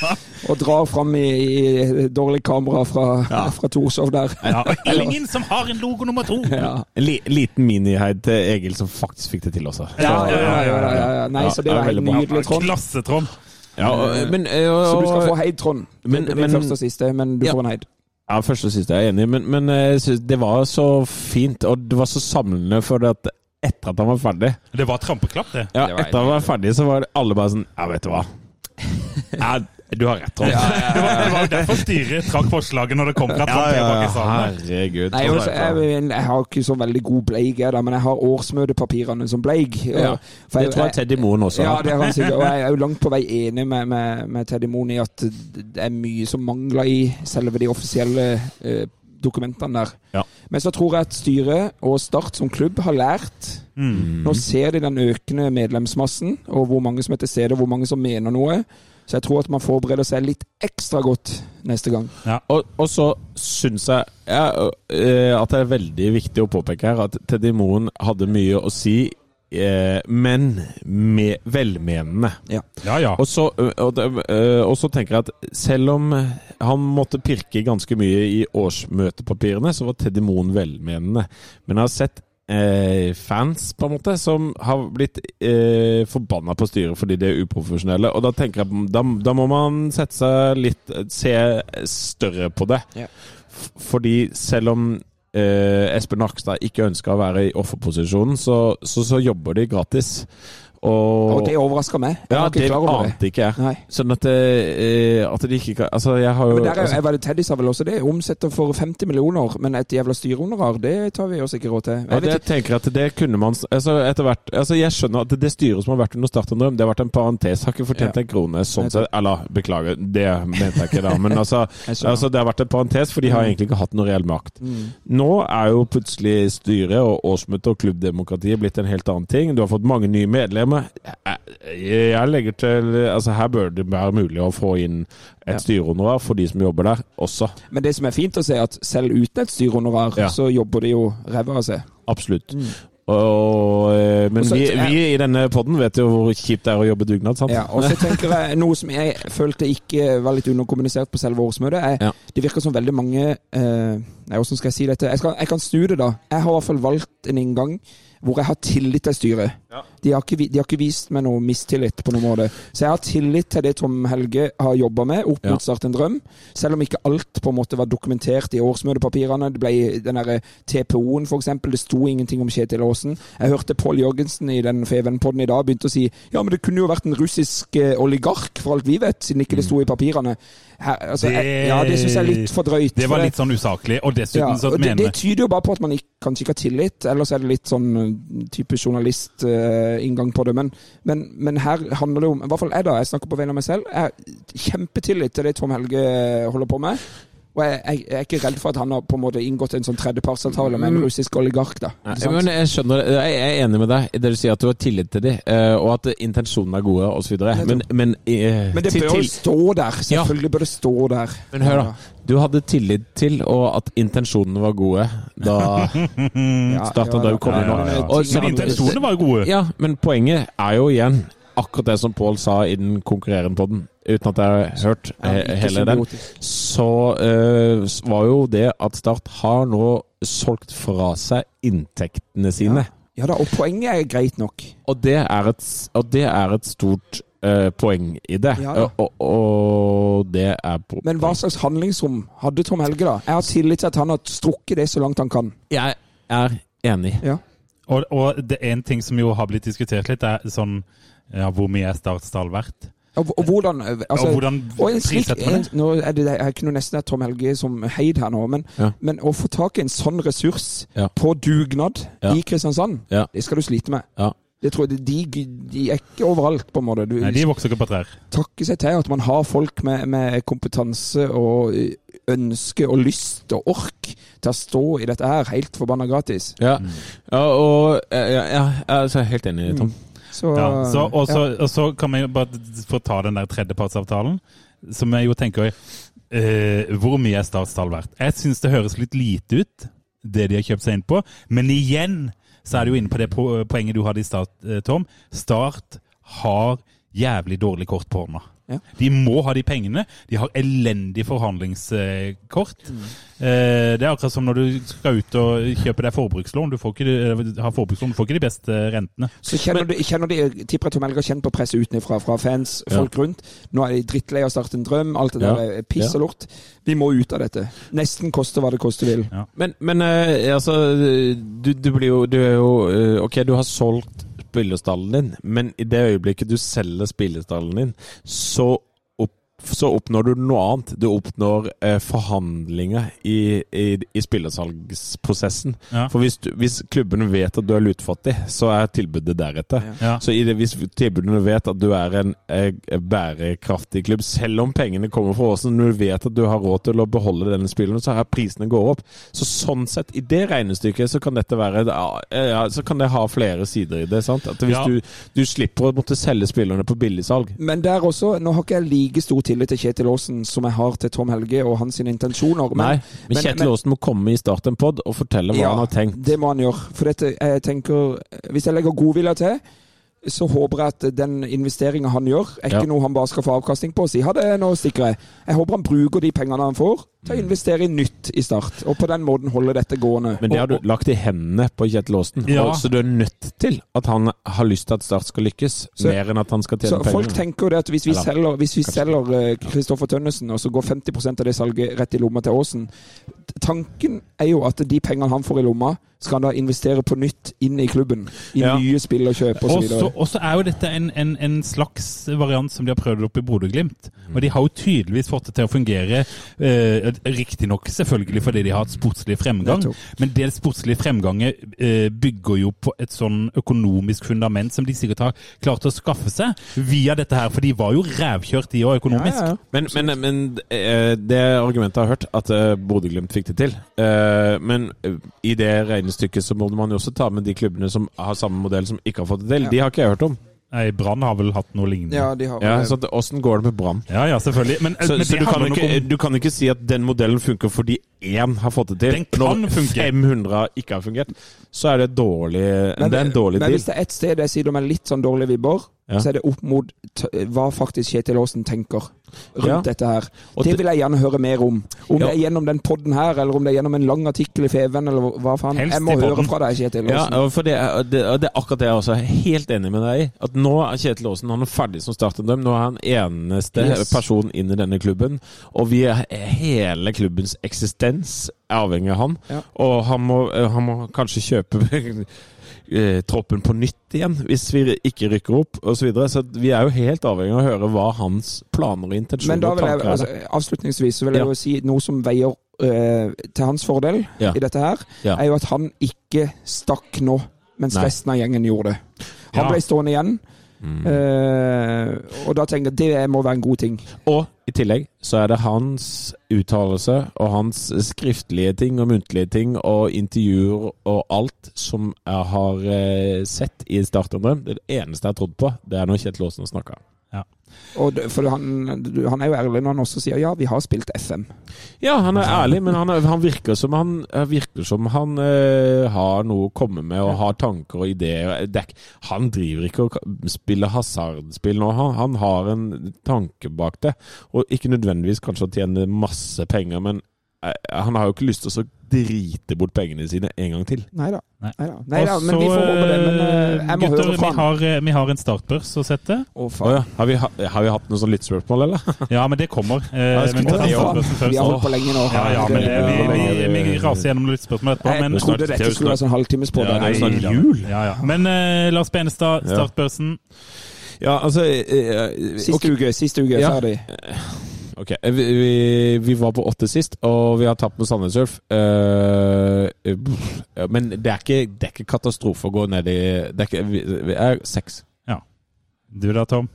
og drar fram i, i dårlig kamera fra, fra Torshov der. Ja, og ingen som har en logo nummer to! Ja. En li, liten miniheid til Egil som faktisk fikk det til også. Ja, ja, ja, ja, ja, ja. Nei, så det er var helt nydelig, Trond. Klasse, Trond. Ja, og, men, og, Så du skal få heid, Trond. Men- det blir men- første og siste, men du Ja. får en heid. Ja, første og siste er jeg enig i, men, men eh, jeg det var så fint, og det var så samlende for det at etter at han var ferdig Det var trampeklapp, det. Ja, Det var etter at han var ferdig, så var alle bare sånn Ja, vet du hva? Ja, du har rett, Trond. Det var, det var jo derfor styret trakk forslaget når det kom fra Trond herregud. Nei, også, jeg, jeg har ikke så veldig god bleig, jeg, da, men jeg har årsmøtepapirene som bleig. Ja. For Det tror jeg Teddy Moen også Ja, det har han sikkert. Og jeg er jo langt på vei enig med, med, med Teddy Moen i at det er mye som mangler i selve de offisielle eh, dokumentene der. Ja. Men så tror jeg at styret og Start som klubb har lært. Mm. Nå ser de den økende medlemsmassen, og hvor mange som er til stede, og hvor mange som mener noe. Så jeg tror at man forbereder seg litt ekstra godt neste gang. Og, og så syns jeg ja, øh, at det er veldig viktig å påpeke her at Teddy Moen hadde mye å si, eh, men med velmenende. Ja, ja. Og så, og, og så tenker jeg at selv om han måtte pirke ganske mye i årsmøtepapirene, så var Teddy Moen velmenende. Men jeg har sett eh, fans på en måte som har blitt eh, forbanna på styret fordi de er uprofesjonelle. Og da tenker jeg da, da må man sette seg litt Se større på det. Ja. Fordi selv om eh, Espen Nakstad ikke ønska å være i offerposisjonen, så, så, så jobber de gratis. Og, og det overraska meg. Jeg ja, det ante ikke jeg. Nei. Sånn at, eh, at de ikke kan Altså, jeg har jo Men der er, altså, jeg Teddy sa vel også det. Omsetter for 50 millioner, men et jævla styrehonorar, det tar vi oss ikke råd til. Jeg, ja, det, tenker at det kunne man altså, etter hvert Altså, jeg skjønner at det styret som har vært under Start en drøm, det har vært en parentes. Har ikke fortjent ja. en krone sånn sett. Eller, beklager, det mente jeg ikke da. Men altså, altså, det har vært en parentes, for de har mm. egentlig ikke hatt noe reell makt. Mm. Nå er jo plutselig styret og årsmøtet og klubbdemokratiet blitt en helt annen ting. Du har fått mange nye medlemmer. Jeg legger til Altså Her bør det være mulig å få inn et ja. styrehonorar for de som jobber der også. Men det som er fint å se, at selv uten et styrehonorar, ja. så jobber de jo ræva av seg. Absolutt. Mm. Og, eh, men Også, vi, vi, i denne poden vet jo hvor kjipt det er å jobbe dugnad. sant? Ja, og så tenker jeg Noe som jeg følte ikke var litt underkommunisert på selve årsmøtet, er ja. det virker som veldig mange eh, Nei, hvordan skal jeg si dette? Jeg, skal, jeg kan snu det, da. Jeg har i hvert fall valgt en inngang hvor jeg har tillit til styret. Ja. De, har ikke, de, har ikke, vist meg noe mistillit på noen måte. Så jeg har tillit til det Tom Helge har jobba med opp mot ja. Start en drøm. Selv om ikke alt på en måte var dokumentert i årsmøtepapirene. Det ble den derre TPO-en f.eks. Det sto ingenting om Kjetil Aasen. Jeg hørte Pål Jørgensen i den Feven-podden i dag begynte å si ja, men det kunne jo vært en russisk eh, oligark, for alt vi vet, siden ikke det sto i papirene. Her, altså, det, ja, det syns jeg er litt for drøyt. Det var litt sånn usaklig. Og dessuten ja, så mener det, det tyder jo bare på at man ikke, kanskje ikke har tillit. Ellers er det litt sånn eh, type journalistinngang uh, på det. Men, men, men, her handler det om I hvert fall jeg, da. Jeg snakker på vegne av meg selv. Jeg har kjempetillit til det Tom Helge holder på med. Og jeg, jeg, jeg, er ikke redd for at han har på en måte inngått en sånn tredjepartsavtale med en mm. russisk oligark. da. Ja, men jeg skjønner, jeg er enig med deg i det du sier, at du har tillit til dem, eh, og at intensjonene er gode osv. Men, men, eh, men det bør jo stå der. Selvfølgelig ja. bør det stå der. Men hør, da. Du hadde tillit til og at intensjonene var gode da ja, da du kom inn. Men intensjonene var gode. Ja, men poenget er jo igjen akkurat det som Pål sa i den konkurrerende podden, uten at jeg har hørt he hele den, så uh, var jo det at Start har nå solgt fra seg inntektene sine. Ja, ja da, og poenget er greit nok. Og det er et, det er et stort uh, poeng i det. Ja, ja. Og, og, det er Men hva slags handlingsrom hadde Tom Helge, da? Jeg har tillit til at han har strukket det så langt han kan. Jeg er enig. Ja. Og, og det er en ting som jo har blitt diskutert litt, er sånn ja, hvor mye er Startstall verdt? Og, og, hvordan, altså, og hvordan prissetter man det? Nå er det, jeg kunne nesten hatt Tom Helge som heid her nå, men, ja. men, å få tak i en sånn ressurs ja. på dugnad ja. i Kristiansand, det skal du slite med. Det tror jeg, de, de, er ikke overalt, på en måte. Du, Nei, de vokser ikke på trær. Takke seg til at man har folk med, med, kompetanse og ønske og lyst og ork til å stå i dette her helt forbanna gratis. Ja, og jeg er helt enig, Tom. Mm. Så, ja, så, og, så, ja. og, så, kan vi bare få ta den der tredjepartsavtalen, som jeg jo tenker eh, Hvor mye er Startstall verdt? Jeg syns det høres litt lite ut, det de har kjøpt seg inn på. Men igjen så er du inne på det poenget du hadde i start, eh, Tom. Start har jævlig dårlig kort på hånda. Ja. De må ha de pengene. De har elendig forhandlingskort. Mm. Eh, det er akkurat som når du skal ut og kjøpe deg forbrukslån. Du får ikke, har forbrukslån, du får ikke de beste rentene. Så kjenner, Men, de, kjenner de, Tipper Tom Helge har kjent på presset utenfra, fra fans, folk ja. rundt. Nå er de drittlei av å starte en drøm. Alt det ja. der er piss og lort. Vi må ut av dette. Nesten koste hva det koste vil. Men, men uh, altså, du, du, blir jo Du er jo uh, Ok, du har solgt spillerstallen din, men i det øyeblikket du selger spillestallen din, så så oppnår du noe annet. Du oppnår eh, forhandlinger i, i, i spillersalgsprosessen. Ja. For hvis, du, hvis, klubbene vet at du er lutfattig, så er tilbudet deretter. Ja. Så det, hvis tilbudene vet at du er en eh, bærekraftig klubb, selv om pengene kommer fra Åsen, når du vet at du har råd til å beholde denne spilleren, så er prisene går opp. Så sånn sett, i det regnestykket, så kan dette være ja, Så kan det ha flere sider i det. sant? At hvis du, du slipper å måtte selge spillerne på billigsalg. Men der også, nå har ikke jeg like stor tillit til Kjetil Aasen som jeg har til Tom Helge og hans intensjoner. Men, Nei, men Kjetil Aasen må komme i starten pod og fortelle hva ja, han har tenkt. Det må han gjøre. For dette, jeg tenker, hvis jeg legger godvilje til så håper jeg at den investeringa han gjør, er ikke ja. noe han bare skal få avkastning på og si ha det, nå stikker jeg. Jeg håper han bruker de pengene han får til å mm. investere i nytt i Start, og på den måten holde dette gående. Men det har du lagt i hendene på Kjetil Aasen, ja. så du er nødt til at han har lyst til at Start skal lykkes, så, mer enn at han skal tjene så penger. Folk tenker jo det at hvis vi Eller, selger Kristoffer uh, Tønnesen, og så går 50 av det salget rett i lomma til Aasen Tanken er jo at de pengene han får i lomma, skal han da investere på nytt inn i klubben. I Ja. nye spillerkjøp osv. Og så er jo dette en, en, en slags variant som de har prøvd opp i Bodø-Glimt. Og de har jo tydeligvis fått det til å fungere, eh, riktignok selvfølgelig fordi de har hatt sportslig fremgang, men det sportslige fremganget eh, bygger jo på et sånn økonomisk fundament som de sikkert har klart å skaffe seg via dette her, for de var jo rævkjørt de òg økonomisk. Ja, ja, ja. Men, men, men eh, det argumentet jeg har hørt, at eh, Bodø-Glimt fikk det til. Eh, Men eh, i det regnestykket så må man jo også ta med de klubbene som har samme modell, som ikke har fått det til. De har ikke jeg hørt om. Nei, Brann har vel hatt noe lignende. Ja, de har Ja, så at- Åssen går det med Brann? Ja, ja, selvfølgelig. Men, Så, men så du, kan ikke, om du kan ikke si at den modellen funker fordi én har fått det til. Den kan Når funke. 500 ikke har fungert, så er det dårlig Det er en dårlig men deal. hvis det er ett sted jeg sier de er litt sånn dårlige vibber, Ja. så er det opp mot hva faktisk Kjetil Aasen tenker rundt Ja. dette her. Og det det- vil jeg gjerne høre mer om. Om Ja. det er gjennom den podden her, eller om det er gjennom en lang artikkel i Feven, eller hva faen. Helst Jeg må høre fra deg, Kjetil Ja, Aasen. Ja, for det, er- det, det er akkurat det jeg også er helt enig med deg i. At nå er Kjetil Aasen han er ferdig som startendøm. Nå er han eneste Yes. person inn i denne klubben. Og vi er, hele klubbens eksistens er avhengig av han. Ja. Og han må, han må kanskje kjøpe eh, troppen på nytt igjen, hvis vi ikke rykker opp osv. Så, videre. så vi er jo helt avhengig av å høre hva hans planer og intensjoner Men da vil jeg, altså, avslutningsvis så vil jeg Ja. jo si noe som veier øh, til hans fordel Ja. i dette her, er jo at han ikke stakk nå, mens Nei. resten av gjengen gjorde det. Han ble stående igjen, Mm. eh, og da tenker jeg det må være en god ting. Og i tillegg så er det hans uttalelse og hans skriftlige ting og muntlige ting og intervjuer og alt som jeg har eh, sett i Startendrøm. Det eneste jeg har trodd på, det er når Kjetil Aasen snakker. Og for han, han er jo ærlig når han også sier ja, vi har spilt FM. Ja, han er ærlig, men han, er, han virker som han, eh, virker som han eh, har noe å komme med og har tanker og ideer. Er, han driver ikke og spiller hasardspill nå. Han, han har en tanke bak det. Og ikke nødvendigvis kanskje å tjene masse penger, men han har jo ikke lyst til å drite bort pengene sine en gang til. Neida. Nei. Da. Men vi får håpe det. Men eh, jeg må gutter, høre fra vi har, eh, vi har en startbørs å sette. Å, oh, faen. ja. har, vi, har vi hatt noe sånn lyttspørsmål, eller? Ja, men det kommer. Eh, jeg men vi. Vi har holdt på lenge nå. Ja, ja, men det, vi, vi, vi raser gjennom lyttspørsmål etterpå. Jeg Men, trodde dette skulle være sånn halvtimespodd. Ja, det er jo snart jul. Ja, ja. Men eh, Lars Benestad, startbørsen. Ja, altså eh, Siste uke, siste uke, Ja. ferdig. Ok, vi, vi, vi var på åtte sist, og vi har tapt med Sandnes Surf. Uh, eh, men det er, ikke, det er ikke katastrofe å gå ned i Det er ikke Vi, vi er seks. Ja. Du da, Tom?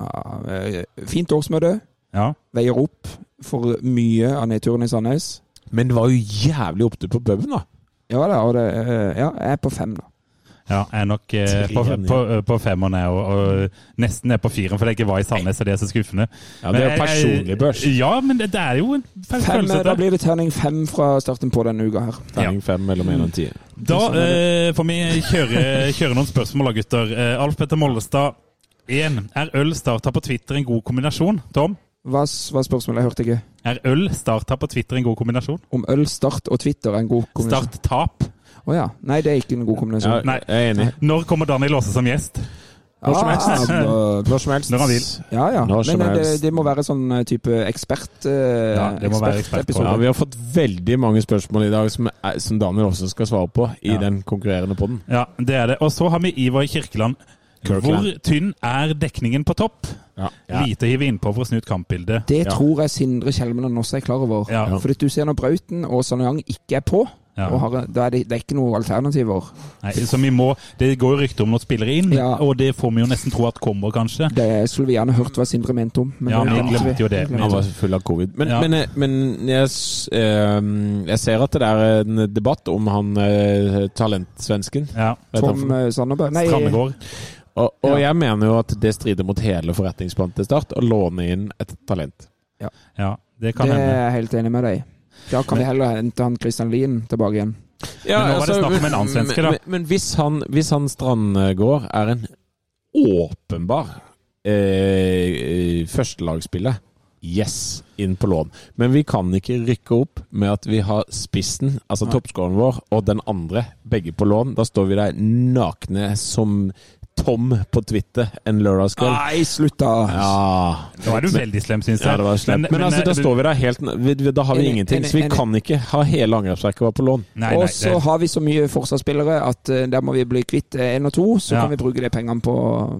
Ja, eh, fint årsmøte. Ja. Veier opp for mye av nedturen i Sandnes. Men det var jo jævlig opptur på puben, da. Ja da, og det, eh, ja, jeg er på fem, da. Ja, jeg er nok eh, på, på, på femmeren jeg, og, og nesten ned på firen, fordi jeg ikke var i Sandnes, og det er så skuffende. Ja, det er jo personlig børs. Ja, men det, det er jo en feil Fem, følelse. eh, da blir det terning fem fra starten på denne uka her. Terning fem mellom én og ti. Da eh, får vi kjøre, kjøre noen spørsmål da, gutter. Eh, Alf Petter Mollestad, 1. Er øl starta på Twitter en god kombinasjon? Tom? Hva var spørsmålet? Jeg hørte ikke. Er øl starta på Twitter en god kombinasjon? Om øl, Start og Twitter er en god kombinasjon? Start-tap? Å ja. Nei, det er ikke en god kombinasjon. Ja, jeg er enig. Når kommer Daniel Aase som gjest? Når som helst. Ah, nå- Når som helst. Når han vil. Ja, ja. Når som Men det, det må være sånn eh, type ekspert... eh, Ja, det må være ekspert på. Ja, vi har fått veldig mange spørsmål i dag som, er, som Daniel også skal svare på i Ja. den konkurrerende podden. Ja, det er det. Og så har vi Ivar Kirkeland. Kirkeland. Hvor tynn er dekningen på topp? Ja. Lite å hive innpå for å snu ut kampbildet. Det Ja. tror jeg Sindre Kjelmeland også er klar over. Ja. For du ser når Brauten og Sanyang ikke er på, Ja. og har, da er det, det er ikke noen alternativer. Nei, så vi må, Det går jo rykter om noen spillere inn, Ja. og det får vi jo nesten tro at kommer, kanskje. Det skulle vi gjerne hørt hva Sindre mente om. Men Ja, det vi glemte jo det. Han var full av covid. Men, Ja. men, eh, men jeg, eh, jeg ser at det er en debatt om han eh, talentsvensken. Ja. Tom Sandberg Nei, Strandegård. Og, og Ja. jeg mener jo at det strider mot hele forretningsplanen til Start å låne inn et talent. Ja, det kan det hende. er jeg helt enig med deg. Da kan vi heller hente han Christian Lien tilbake igjen. Ja, Men nå var det snakk om en annen svenske, da. Men, men hvis han, hvis han Strandgård er en åpenbar eh, førstelagsspiller Yes, inn på lån. Men vi kan ikke rykke opp med at vi har spissen, altså toppskåreren vår, og den andre, begge på lån. Da står vi der nakne som tom på Twitter en lørdagskveld. Nei, slutt da! Ja. Nå er du veldig slem, syns jeg. Ja, det var slemt. Men, altså, da står vi der helt vi, Da har vi ingenting. Så vi kan ikke ha hele angrepsverket vårt på lån. Og så det, har vi så mye forsvarsspillere at uh, der må vi bli kvitt én og to. Så Ja. kan vi bruke de pengene på,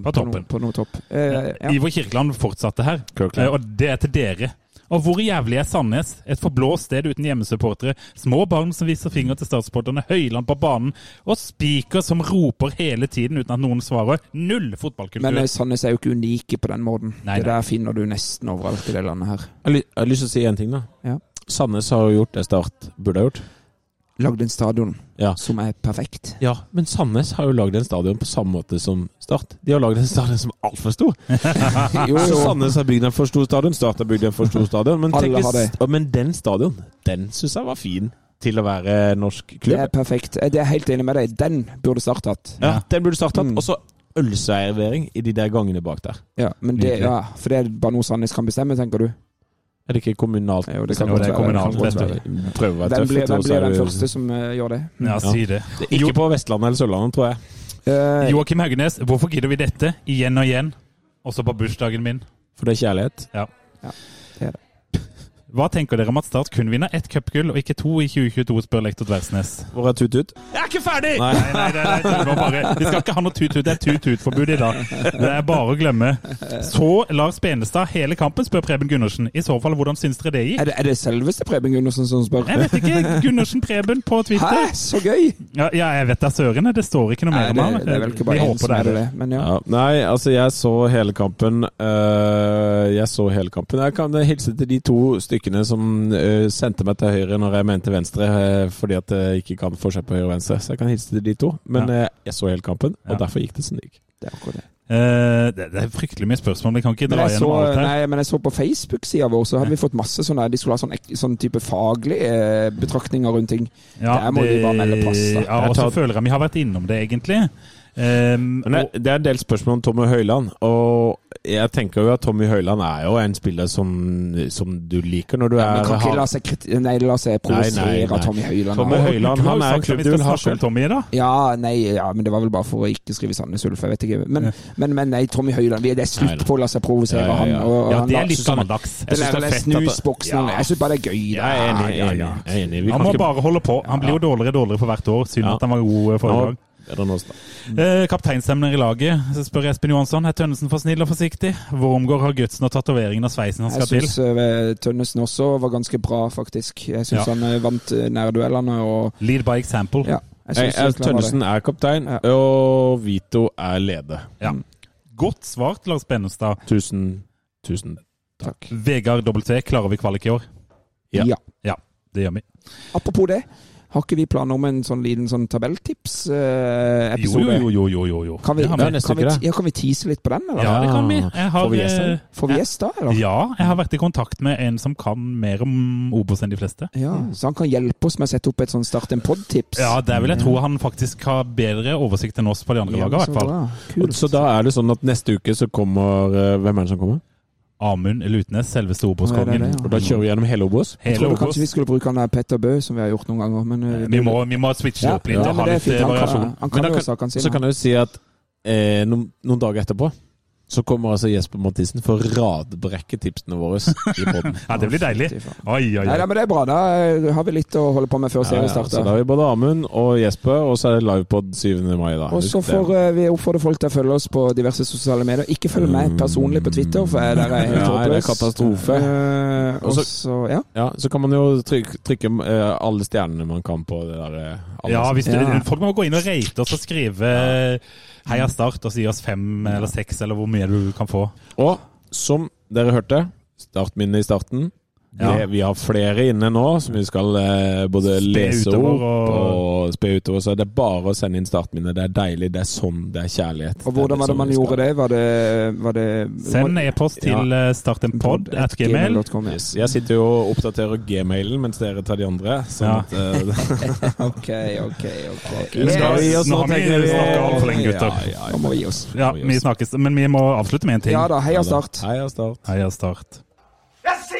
På på, noe, på noe topp. Uh, ja. Ivar Kirkeland fortsatte her, eh, og det er til dere. Og hvor jævlig er Sandnes? Et forblåst sted uten hjemmesupportere. Små barn som viser finger til statssupporterne. Høyland på banen. Og spiker som roper hele tiden uten at noen svarer. Null fotballkultur. Men eh, Sandnes er jo ikke unike på den måten. Nei, Det der finner du nesten overalt i det landet her. Jeg har lyst til å si en ting, da. Ja. Sandnes har jo gjort det Start burde ha gjort. Lagd en stadion Ja. som er perfekt. ja, men Sandnes har jo lagd en stadion på samme måte som Start. De har lagd en stadion som er altfor stor. Jo, Så jo. Sandnes har bygd en for stor stadion, Start har bygd en for stor stadion. Men, Alle tenk hvis- har det. Ja, men den stadion, den syns jeg var fin til å være norsk klubb. Det er perfekt. Jeg er helt enig med deg. Den burde Start hatt. Ja, den burde Start hatt. Mm. Og så ølservering i de der gangene bak der. Ja, men det, ja, for det er bare noe Sandnes kan bestemme, tenker du? Er det ikke kommunalt? Jo, det kan Jo, det er kommunalt, Den kan vet du. Prøve å være tøff. blir, så blir den første som eh, gjør det? Ja, si det. Ikke på Vestlandet eller Sørlandet, tror jeg. Uh, Joakim Haugenes, hvorfor gidder vi dette igjen og igjen? Også på bursdagen min. For det er kjærlighet. Ja. Ja. Hva tenker dere om at Start kun vinner ett cupgull og ikke to i 2022, spør lektor Tversnes. Hvor er Tut-Tut? Jeg er ikke ferdig! Nei. Nei, nei, nei, nei bare, Vi skal ikke ha noe tut-tut. Det er tut-tut-forbud i dag. Det er bare å glemme. Så Lars Benestad hele kampen, spør Preben Gundersen. I så fall, hvordan syns dere det gikk? Er det, er det selveste Preben Gundersen som spør? Jeg vet ikke. Gundersen Preben på Twitter. Hæ, så gøy! Ja, ja jeg vet da søren. Det står ikke noe mer om ham. det er vel ikke bare en én som er det, det. men ja. Ja, nei, altså jeg så hele kampen. Uh, jeg så hele kampen. Jeg kan hilse til de to stykkene som øh, sendte meg til høyre når jeg mente venstre, øh, fordi at jeg ikke kan forskjell på høyre og venstre. Så jeg kan hilse til de to. Men Ja. øh, jeg så hele kampen, og Ja. derfor gikk det som det gikk. Det er akkurat det. Uh, det, det er fryktelig mye spørsmål. Vi kan ikke dra gjennom alt her. nei, men jeg så på Facebook-sida vår, så hadde vi fått masse sånne De skulle ha sånn, sånn type faglige eh, betraktninger rundt ting. Der må vi bare melde pass, da. Ja, og så tar- føler jeg vi har vært innom det, egentlig. Um, det, det er en del spørsmål om Tommy Høiland, og jeg tenker jo at Tommy Høiland er jo en spiller som, som du liker når du Ja, er kan ikke la seg, kriti nei, la seg Nei, provosere nei, av. Tommy Høiland. Tommy Høyland, Høiland, han er klubbduell. Har selv. Tommy, da. Ja, nei, ja, men det var vel bare for å ikke skrive Sandnes Ulf, jeg vet ikke. Men, men, men nei, Tommy Høiland, det er slutt på å la seg provosere Ja, ja, ja. han. Og, Ja, det er litt gammeldags. Jeg Den synes der det er fett snusboksen Jeg syns bare det er gøy. Jeg er enig. Jeg er enig. Jeg er enig. Han må ikke bare holde på. Han blir jo dårligere og dårligere for hvert år. Synd at han var god eh, forrige gang. Bedre enn oss, da. Eh, Kapteinstemner i laget, så spør Espen Johansson. Er Tønnesen for snill og forsiktig? Wormgård har gutsen og tatoveringen av sveisen han Jeg skal til. syns Tønnesen også var ganske bra, faktisk. Jeg syns Ja. han uh, vant eh, nærduellene og Lead by example. Ja. Jeg Jeg, jeg. Tønnesen er kaptein, Ja. og Vito er leder. Ja. Godt svart, Lars Bennestad. Tusen, tusen Takk. Vegard WT, klarer vi kvalik i år? Ja. Ja. Ja, det gjør vi. Apropos det, har ikke vi planer om en sånn liten sånn tabelltips-episode? jo, jo, jo, jo. jo. Kan vi, kan, vi, ja, kan vi tease litt på den, eller? Ja, det kan vi. Jeg har, Får vi gjest, eh, Får vi gjest da, eller? Ja, jeg har vært i kontakt med en som kan mer om Obos enn de fleste. Ja, Så han kan hjelpe oss med å sette opp et sånn Start en pod-tips? Ja, der vil jeg tro han faktisk har bedre oversikt enn oss på de andre Ja, lagene, i hvert fall. Så da er det sånn at neste uke så kommer eh, Hvem er det som kommer? Amund Lutnes, selveste Obos-kongen. ja. Og da kjører vi gjennom hele Obos? Jeg tror Obos. kanskje vi skulle bruke han der Petter Bø, som vi har gjort noen ganger. Men eh, Vi må, vi må switche det ja, opp litt ja, og ha det litt eh, Han kan, han Men kan da jo kan- sakene Så kan jeg jo si at eh, noen, noen dager etterpå så kommer altså Jesper Mathisen for å radbrekke tipsene våre i poden. Ja, det blir deilig. Oi. Oi, oi, Nei, nei, men det er bra. Da eh, har vi litt å holde på med før Ja, serien ja, så starter. da har vi både Amund og Jesper, og så er det livepod 7. mai. da. Og så får uh, vi oppfordre folk til å følge oss på diverse sosiale medier. Ikke følg meg personlig på Twitter, for jeg, der er jeg helt Nei, det er katastrofe. Uh, Og og så- så, ja. Ja, så kan man jo trykke, trykke uh, alle stjernene man kan på det der. eh, Ja, hvis det, Ja. Folk må gå inn og rate oss og skrive Heia Start og si oss fem eller seks, eller hvor mye du kan få. Og som dere hørte, startminnet i starten. Ja. Det, vi har flere inne nå som vi skal eh, både Spe lese utover opp og- og spe utover. Så det er bare å sende inn startminner Det er deilig. Det er sånn. Det er kjærlighet. Og hvordan var det man gjorde det? Var det, var det Send e-post til ja. startenpod at gmail. Yes. Jeg sitter jo og oppdaterer gmailen mens dere tar de andre. Sånn Ja. at, uh, Ok, ok, ok. Yes. Skal vi gi oss Nå nå, har vi tenker vi? altfor lenge, gutter. Ja, ja, ja. Nå må vi gi oss. Ja, vi snakkes. Men vi må avslutte med en ting. Ja da, heia Start. Heia Start. Heia Start. Jeg start. inn i 22